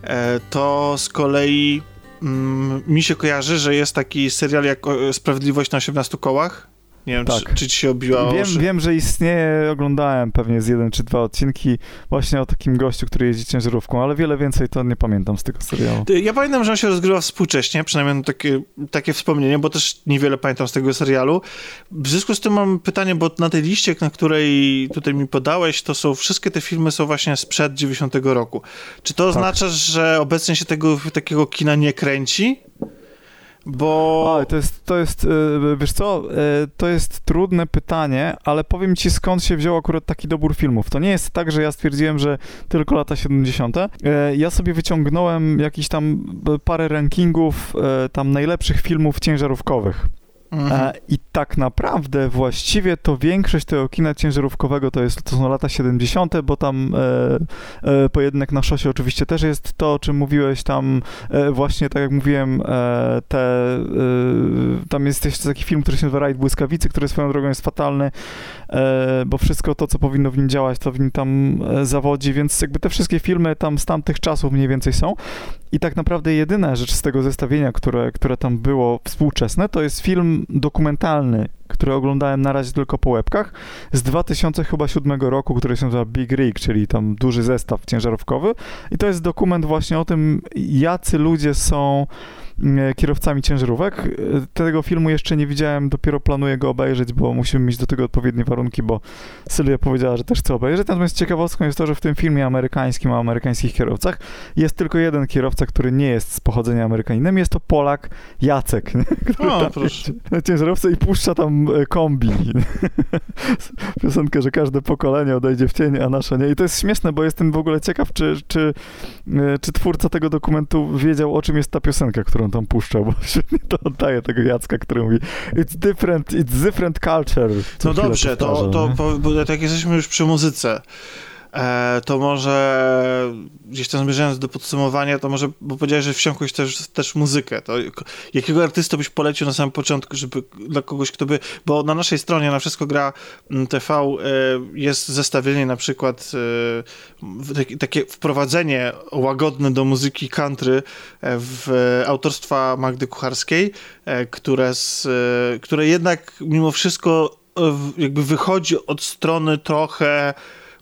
e, to z kolei mm, mi się kojarzy, że jest taki serial jak Sprawiedliwość na 18 kołach. Nie wiem, tak. czy, czy ci się obiła wiem, wiem, że istnieje, oglądałem pewnie z jeden czy dwa odcinki właśnie o takim gościu, który jeździ ciężarówką, ale wiele więcej to nie pamiętam z tego serialu. Ja pamiętam, że on się rozgrywa współcześnie, przynajmniej takie, takie wspomnienie, bo też niewiele pamiętam z tego serialu. W związku z tym mam pytanie, bo na tej liście, na której tutaj mi podałeś, to są wszystkie te filmy są właśnie sprzed 90 roku. Czy to tak. oznacza, że obecnie się tego takiego kina nie kręci? Bo... To jest, to jest, e, wiesz co, e, to jest trudne pytanie, ale powiem ci skąd się wziął akurat taki dobór filmów. To nie jest tak, że ja stwierdziłem, że tylko lata 70. E, ja sobie wyciągnąłem jakiś tam parę rankingów tam najlepszych filmów ciężarówkowych. Mhm. E, I tak naprawdę właściwie to większość tego kina ciężarówkowego to, jest, to są lata 70., bo tam e, e, pojedynek na szosie oczywiście też jest to, o czym mówiłeś, tam e, właśnie tak jak mówiłem, e, te, e, tam jest jeszcze taki film, który się nazywa Rajd Błyskawicy, który swoją drogą jest fatalny, bo wszystko to, co powinno w nim działać, to w nim tam zawodzi, więc jakby te wszystkie filmy tam z tamtych czasów mniej więcej są. I tak naprawdę jedyna rzecz z tego zestawienia, które, które tam było współczesne, to jest film dokumentalny, który oglądałem na razie tylko po łebkach, z 2007 roku, który się nazywa Big Rig, czyli tam duży zestaw ciężarówkowy. I to jest dokument właśnie o tym, jacy ludzie są E, kierowcami ciężarówek. Tego filmu jeszcze nie widziałem, dopiero planuję go obejrzeć, bo musimy mieć do tego odpowiednie warunki, bo Sylwia powiedziała, że też chce obejrzeć. Natomiast ciekawostką jest to, że w tym filmie amerykańskim o amerykańskich kierowcach jest tylko jeden kierowca, który nie jest z pochodzenia Amerykaninem. Jest to Polak Jacek, który o, proszę. na ciężarówce i puszcza tam e, kombi. Piosenkę, że każde pokolenie odejdzie w cień, a nasze nie. I to jest śmieszne, bo jestem w ogóle ciekaw, czy, czy, czy twórca tego dokumentu wiedział, o czym jest ta piosenka, którą tam puszczał, bo świetnie to oddaje tego Jacka, który mówi it's different, it's different culture. No dobrze, to, to, to, bo tak jesteśmy już przy muzyce. E, to może gdzieś tam zmierzając do podsumowania, to może, bo powiedziałeś, że wsiąkłeś też, też muzykę, to jakiego artysta byś polecił na samym początku, żeby dla kogoś, kto by, bo na naszej stronie na Wszystko Gra mm, TV e, jest zestawienie na przykład e, takie wprowadzenie łagodne do muzyki country w autorstwa Magdy Kucharskiej, które, z, które jednak mimo wszystko jakby wychodzi od strony trochę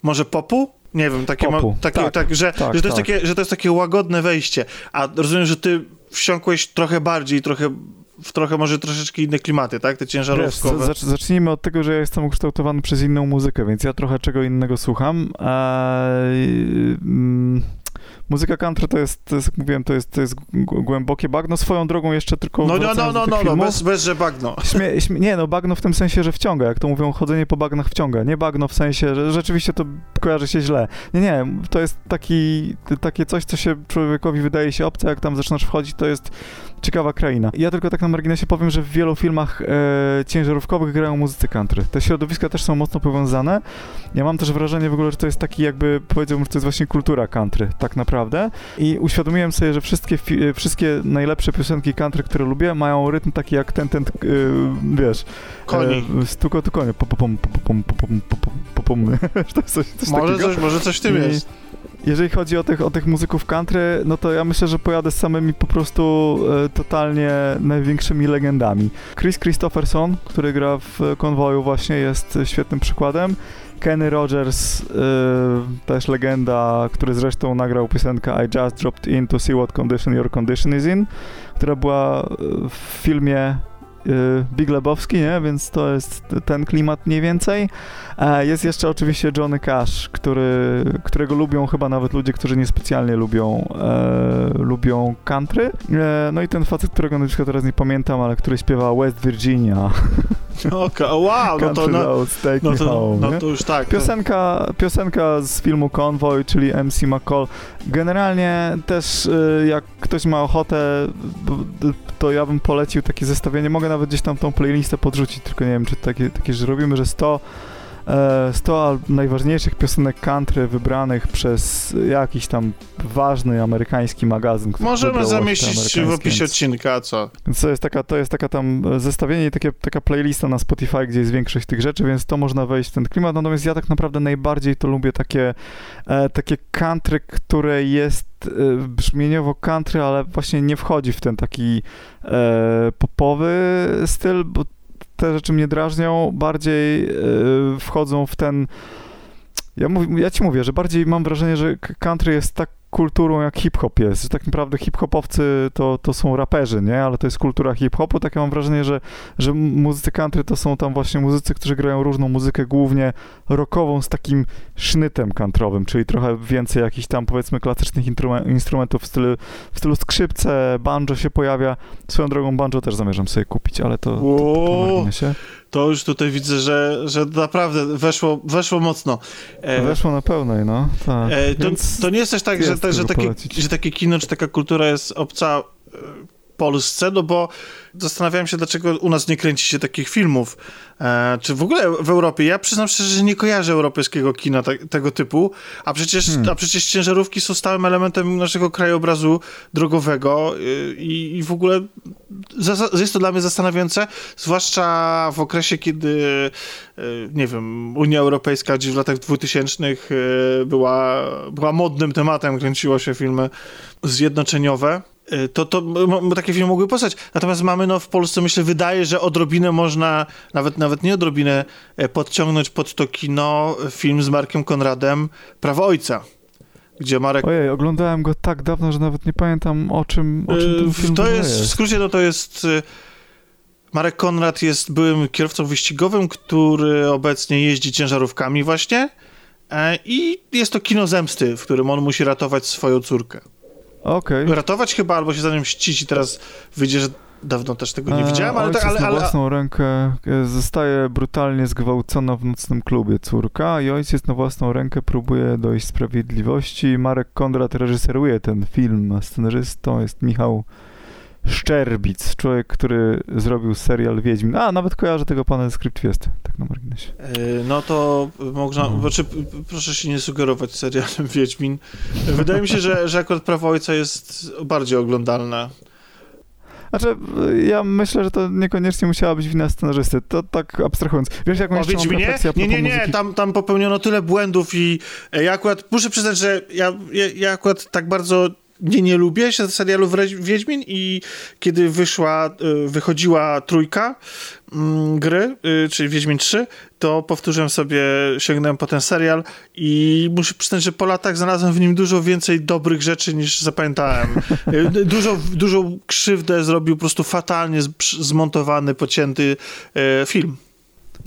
może popu? Nie wiem, takie, popu. Ma, takie tak, tak, że, tak, że, to jest tak. takie, że to jest takie łagodne wejście. A rozumiem, że ty wsiąkłeś trochę bardziej, trochę w trochę może troszeczkę inne klimaty, tak? Te ciężarówkowe. Wiesz, zacznijmy od tego, że ja jestem ukształtowany przez inną muzykę, więc ja trochę czego innego słucham. Eee, Muzyka country to jest, to jest, jak mówiłem, to jest, to jest głębokie bagno. Swoją drogą jeszcze tylko No, no, no, no, no, no, bez, bez, że bagno. Śmie, śmie, nie, no bagno w tym sensie, że wciąga, jak to mówią, chodzenie po bagnach wciąga. Nie bagno w sensie, że rzeczywiście to kojarzy się źle. Nie, nie, to jest taki, takie coś, co się człowiekowi wydaje się obce, jak tam zaczynasz wchodzić, to jest ciekawa kraina. Ja tylko tak na marginesie powiem, że w wielu filmach e, ciężarówkowych grają muzycy country. Te środowiska też są mocno powiązane. Ja mam też wrażenie w ogóle, że to jest taki jakby, powiedziałbym, że to jest właśnie kultura country, tak naprawdę. I uświadomiłem sobie, że wszystkie, wszystkie najlepsze piosenki country, które lubię, mają rytm taki jak ten, ten, yy, wiesz... Koni. E, stuko tu konie. Coś, coś może, takiego. coś, może coś w tym I, jest. Jeżeli chodzi o tych, o tych muzyków country, no to ja myślę, że pojadę z samymi po prostu e, totalnie największymi legendami. Chris Christopherson, który gra w konwoju właśnie, jest świetnym przykładem. Kenny Rogers, y, też legenda, który zresztą nagrał piosenkę I Just Dropped In to See What Condition Your Condition Is In, która była w filmie Y, Big Lebowski, nie? Więc to jest ten klimat mniej więcej. E, jest jeszcze oczywiście Johnny Cash, który, którego lubią chyba nawet ludzie, którzy niespecjalnie lubią, e, lubią country. E, no i ten facet, którego na przykład teraz nie pamiętam, ale który śpiewa West Virginia. Okay, wow, no to, no, roads, take no, to, home, no to już tak. Piosenka, piosenka z filmu Convoy, czyli MC McCall. Generalnie też y, jak ktoś ma ochotę, to ja bym polecił takie zestawienie. Mogę nawet gdzieś tam tą playlistę podrzucić, tylko nie wiem, czy takie, takie że robimy, że 100 100 e, najważniejszych piosenek country wybranych przez jakiś tam ważny amerykański magazyn. Możemy zamieścić w opisie odcinka, co? To jest taka, to jest taka tam zestawienie i takie, taka playlista na Spotify, gdzie jest większość tych rzeczy, więc to można wejść w ten klimat. Natomiast ja tak naprawdę najbardziej to lubię takie, e, takie country, które jest e, brzmieniowo country, ale właśnie nie wchodzi w ten taki e, popowy styl, bo te rzeczy mnie drażnią, bardziej yy, wchodzą w ten. Ja, mów, ja ci mówię, że bardziej mam wrażenie, że country jest tak kulturą jak hip-hop jest, że tak naprawdę hip-hopowcy to, to są raperzy, nie? Ale to jest kultura hip-hopu, tak ja mam wrażenie, że, że muzycy country to są tam właśnie muzycy, którzy grają różną muzykę, głównie rockową z takim sznytem countryowym, czyli trochę więcej jakichś tam powiedzmy klasycznych instrumentów w stylu, w stylu skrzypce, banjo się pojawia. Swoją drogą banjo też zamierzam sobie kupić, ale to, to, to się to już tutaj widzę, że, że naprawdę weszło, weszło mocno. E, weszło na pełnej, no. Tak. E, to, to, nie jest też tak, że, że, takie, że takie kino, czy taka kultura jest obca e, Polsce, no bo zastanawiałem się, dlaczego u nas nie kręci się takich filmów. E, czy w ogóle w Europie? Ja przyznam szczerze, że nie kojarzę europejskiego kina te, tego typu, a przecież, hmm. a przecież ciężarówki są stałym elementem naszego krajobrazu drogowego y, i, i w ogóle jest to dla mnie zastanawiające, zwłaszcza w okresie, kiedy y, nie wiem, Unia Europejska gdzieś w latach 2000 y, była, była modnym tematem, kręciło się filmy zjednoczeniowe to, to takie filmy mogły powstać. Natomiast mamy no, w Polsce, myślę, wydaje, że odrobinę można, nawet, nawet nie odrobinę, e, podciągnąć pod to kino film z Markiem Konradem Prawo Ojca. Gdzie Marek... Ojej, oglądałem go tak dawno, że nawet nie pamiętam o czym, o czym ten y, film to jest. W skrócie no, to jest... Y, Marek Konrad jest byłym kierowcą wyścigowym, który obecnie jeździ ciężarówkami właśnie i jest to kino zemsty, w którym on musi ratować swoją córkę. Okay. Ratować chyba, albo się za nim mścić i teraz wyjdzie, że dawno też tego nie e, widziałem, ale... Ojciec tak, ale, ale, na własną rękę e, zostaje brutalnie zgwałcona w nocnym klubie córka i ojciec na własną rękę próbuje dojść sprawiedliwości. Marek Kondrat reżyseruje ten film, a scenarzystą jest Michał Szczerbic, człowiek, który zrobił serial Wiedźmin. A, nawet kojarzę tego pana ze Script Fiesty, tak na marginesie. Yy, no to można, no. znaczy, proszę się nie sugerować serialem Wiedźmin. Wydaje mi się, że, że akurat Prawo Ojca jest bardziej oglądalne. Znaczy, ja myślę, że to niekoniecznie musiała być wina scenarzysty, to tak abstrahując. Wiesz, jaką jeszcze mam refleksję Nie, nie, nie, tam, tam popełniono tyle błędów i ja akurat, muszę przyznać, że ja, ja, ja akurat tak bardzo nie, nie lubię się serialu Wiedźmin i kiedy wyszła, y, wychodziła trójka mm, gry, y, czyli Wiedźmin 3, to powtórzyłem sobie, sięgnąłem po ten serial i muszę przyznać, że po latach znalazłem w nim dużo więcej dobrych rzeczy niż zapamiętałem. Y, dużo, dużą krzywdę zrobił po prostu fatalnie zmontowany, pocięty film.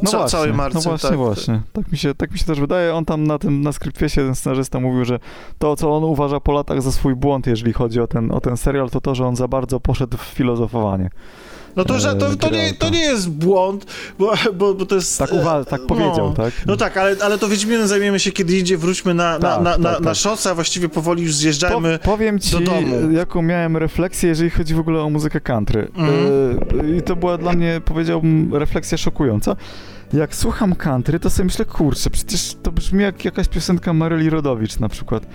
No Ca właśnie, całej marce. No właśnie, tak. właśnie. Tak mi, się, tak mi się też wydaje. On tam na tym, na Scriptfiesie, ten scenarzysta mówił, że to, co on uważa po latach za swój błąd, jeżeli chodzi o ten, o ten serial, to to, że on za bardzo poszedł w filozofowanie. No to, że to, to, nie, to nie jest błąd, bo, bo, bo to jest... Tak, uwa- tak powiedział, no, tak? No tak, ale, ale to Wiedźminem zajmiemy się kiedy idzie, wróćmy na, tak, na, na, tak, na, tak. na szosę, a właściwie powoli już zjeżdżajmy po, powiem ci, do domu. jaką miałem refleksję, jeżeli chodzi w ogóle o muzykę country. Mm. I to była dla mnie, powiedziałbym, refleksja szokująca jak słucham country, to sobie myślę, kurczę, przecież to brzmi jak jakaś piosenka Maryli Rodowicz na przykład.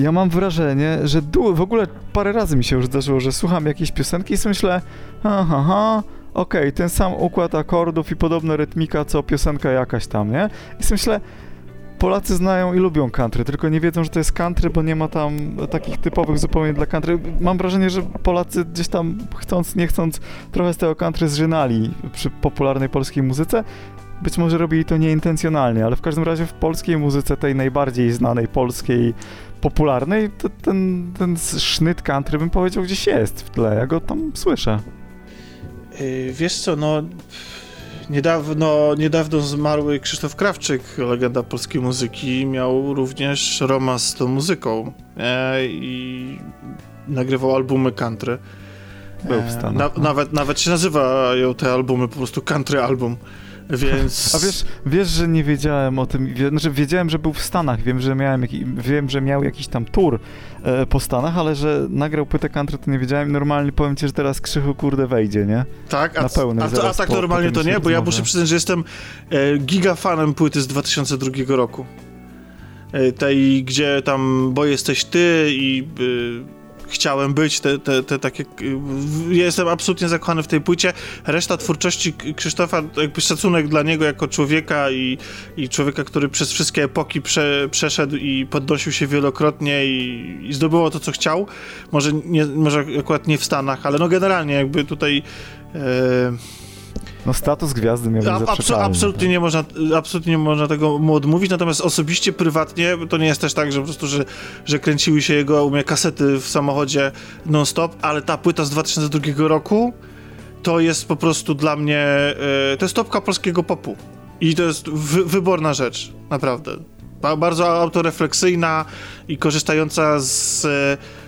Ja mam wrażenie, że w ogóle parę razy mi się już zdarzyło, że słucham jakiejś piosenki i sobie myślę, aha, aha okej, okay, ten sam układ akordów i podobna rytmika, co piosenka jakaś tam, nie? I sobie myślę, Polacy znają i lubią country, tylko nie wiedzą, że to jest country, bo nie ma tam takich typowych zupełnie dla country. Mam wrażenie, że Polacy gdzieś tam chcąc, nie chcąc, trochę z tego country zżynali przy popularnej polskiej muzyce. Być może robili to nieintencjonalnie, ale w każdym razie w polskiej muzyce, tej najbardziej znanej polskiej, popularnej, to ten, ten sznyt country bym powiedział gdzieś jest w tle, ja go tam słyszę. Yy, wiesz co, no Niedawno, niedawno zmarły Krzysztof Krawczyk, legenda polskiej muzyki, miał również romans z tą muzyką e, i nagrywał albumy country. Był w e, Stanach. Na, no. nawet, nawet się nazywają te albumy po prostu country album. Więc... A wiesz, wiesz, że nie wiedziałem o tym, wie, znaczy wiedziałem, że był w Stanach, wiem, że miałem, wiem, że miał jakiś tam tour e, po Stanach, ale że nagrał płytę country, to nie wiedziałem. Normalnie powiem ci, że teraz krzychu kurde wejdzie, nie? Tak, a, Na pełnej, a, a, a tak po, normalnie to nie, bo ja muszę przyznać, że jestem e, gigafanem płyty z 2002 roku. E, tej, gdzie tam, bo jesteś ty i... E, chciałem być, te, te, te takie... Jestem absolutnie zakochany w tej płycie. Reszta twórczości Krzysztofa, jakby szacunek dla niego jako człowieka i, i człowieka, który przez wszystkie epoki prze, przeszedł i podnosił się wielokrotnie i, i zdobyło to, co chciał. Może, nie, może akurat nie w Stanach, ale no generalnie jakby tutaj... E, no status gwiazdy miał być Absu absolutnie, nie można, absolutnie nie można tego mu odmówić, natomiast osobiście, prywatnie, to nie jest też tak, że po prostu, że, że kręciły się jego u mnie kasety w samochodzie non-stop, ale ta płyta z 2002 roku to jest po prostu dla mnie, e, to jest topka polskiego popu. I to jest wy wyborna rzecz, naprawdę. Bardzo autorefleksyjna i korzystająca z Y,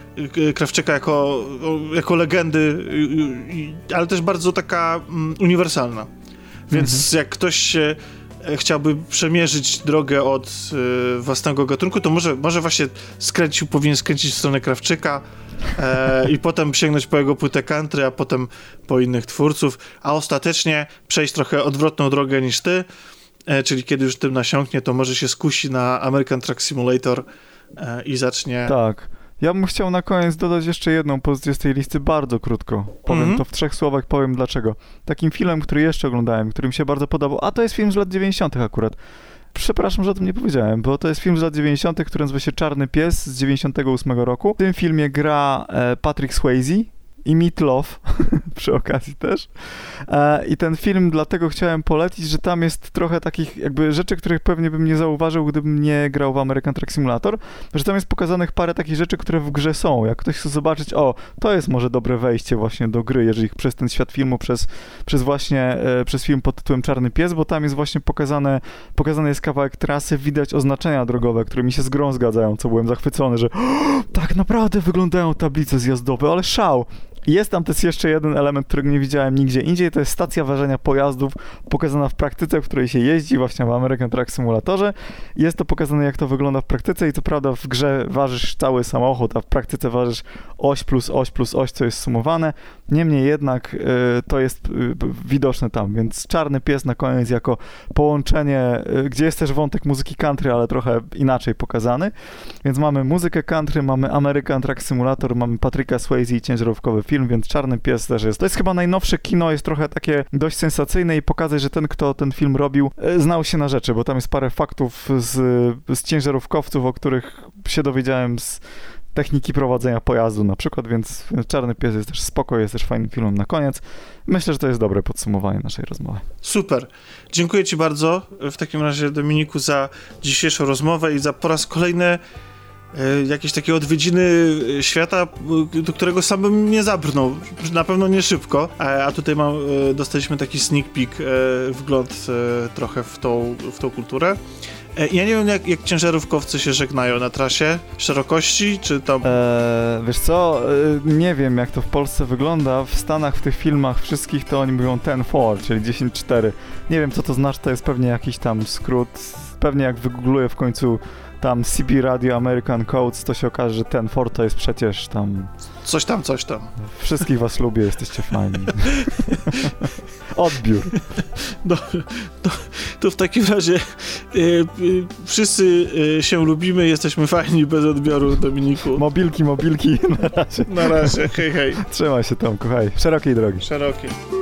Krawczyka jako, jako legendy, ale też bardzo taka mm, uniwersalna. Więc mhm. jak ktoś się e, chciałby przemierzyć drogę od y, własnego gatunku, to może, może właśnie skręcił, powinien skręcić w stronę Krawczyka e, i potem sięgnąć po jego płytę country, a potem po innych twórców, a ostatecznie przejść trochę odwrotną drogę niż ty, e, czyli kiedy już tym nasiąknie, to może się skusi na American Truck Simulator e, i zacznie... Tak. Ja bym chciał na koniec dodać jeszcze jedną pozycję z tej listy, bardzo krótko. Powiem mm -hmm. to w trzech słowach, powiem dlaczego. Takim filmem, który jeszcze oglądałem, który mi się bardzo podobał, a to jest film z lat 90. akurat. Przepraszam, że o tym nie powiedziałem, bo to jest film z lat 90., który nazywa się Czarny Pies z 98 roku. W tym filmie gra e, Patrick Swayze, i Meat Love przy okazji też. E, I ten film dlatego chciałem polecić, że tam jest trochę takich jakby rzeczy, których pewnie bym nie zauważył, gdybym nie grał w American Truck Simulator, że tam jest pokazanych parę takich rzeczy, które w grze są. Jak ktoś chce zobaczyć, o, to jest może dobre wejście właśnie do gry, jeżeli przez ten świat filmu, przez, przez właśnie, e, przez film pod tytułem Czarny Pies, bo tam jest właśnie pokazane, pokazany jest kawałek trasy, widać oznaczenia drogowe, które mi się z grą zgadzają, co byłem zachwycony, że tak naprawdę wyglądają tablice zjazdowe, ale szał. Jest tam też jeszcze jeden element, którego nie widziałem nigdzie indziej, to jest stacja ważenia pojazdów pokazana w praktyce, w której się jeździ właśnie w American Truck Simulatorze. Jest to pokazane, jak to wygląda w praktyce i co prawda w grze ważysz cały samochód, a w praktyce ważysz oś plus oś plus oś, co jest sumowane. Niemniej jednak y, to jest y, widoczne tam, więc Czarny Pies na koniec jako połączenie, y, gdzie jest też wątek muzyki country, ale trochę inaczej pokazany. Więc mamy muzykę country, mamy American Truck Simulator, mamy Patryka Swayze i ciężarówkowy film, więc Czarny Pies też jest. To jest chyba najnowsze kino, jest trochę takie dość sensacyjne i pokazać, że ten, kto ten film robił, e, znał się na rzeczy, bo tam jest parę faktów z, z ciężarówkowców, o których się dowiedziałem z techniki prowadzenia pojazdu na przykład, więc Czarny Pies jest też spoko, jest też fajnym filmem na koniec. Myślę, że to jest dobre podsumowanie naszej rozmowy. Super. Dziękuję Ci bardzo w takim razie, Dominiku, za dzisiejszą rozmowę i za po raz kolejny jakieś takie odwiedziny e, świata, e, do którego sam bym nie zabrnął. Na pewno nie szybko. A tutaj mam, dostaliśmy taki sneak peek, wgląd trochę w tą, w tą kulturę. E, ja nie wiem, jak, jak ciężarówkowcy się żegnają na trasie. Szerokości, czy tam... Eee, wiesz co, e, nie wiem, jak to w Polsce wygląda. W Stanach, w tych filmach wszystkich to oni mówią 10-4, czyli 10-4. Nie wiem, co to znaczy, to jest pewnie jakiś tam skrót. Pewnie jak wygoogluję w końcu tam CB Radio American Codes, to się okaże, że ten Ford to jest przecież tam... Coś tam, coś tam. Wszystkich was lubię, jesteście fajni. Odbiór. No, to, to, w takim razie y, y, wszyscy y, się lubimy, jesteśmy fajni bez odbioru, Dominiku. Mobilki, mobilki, na razie. Na razie, hej, hej. Trzymaj się Tomku, hej. Szerokiej drogi. Szerokiej.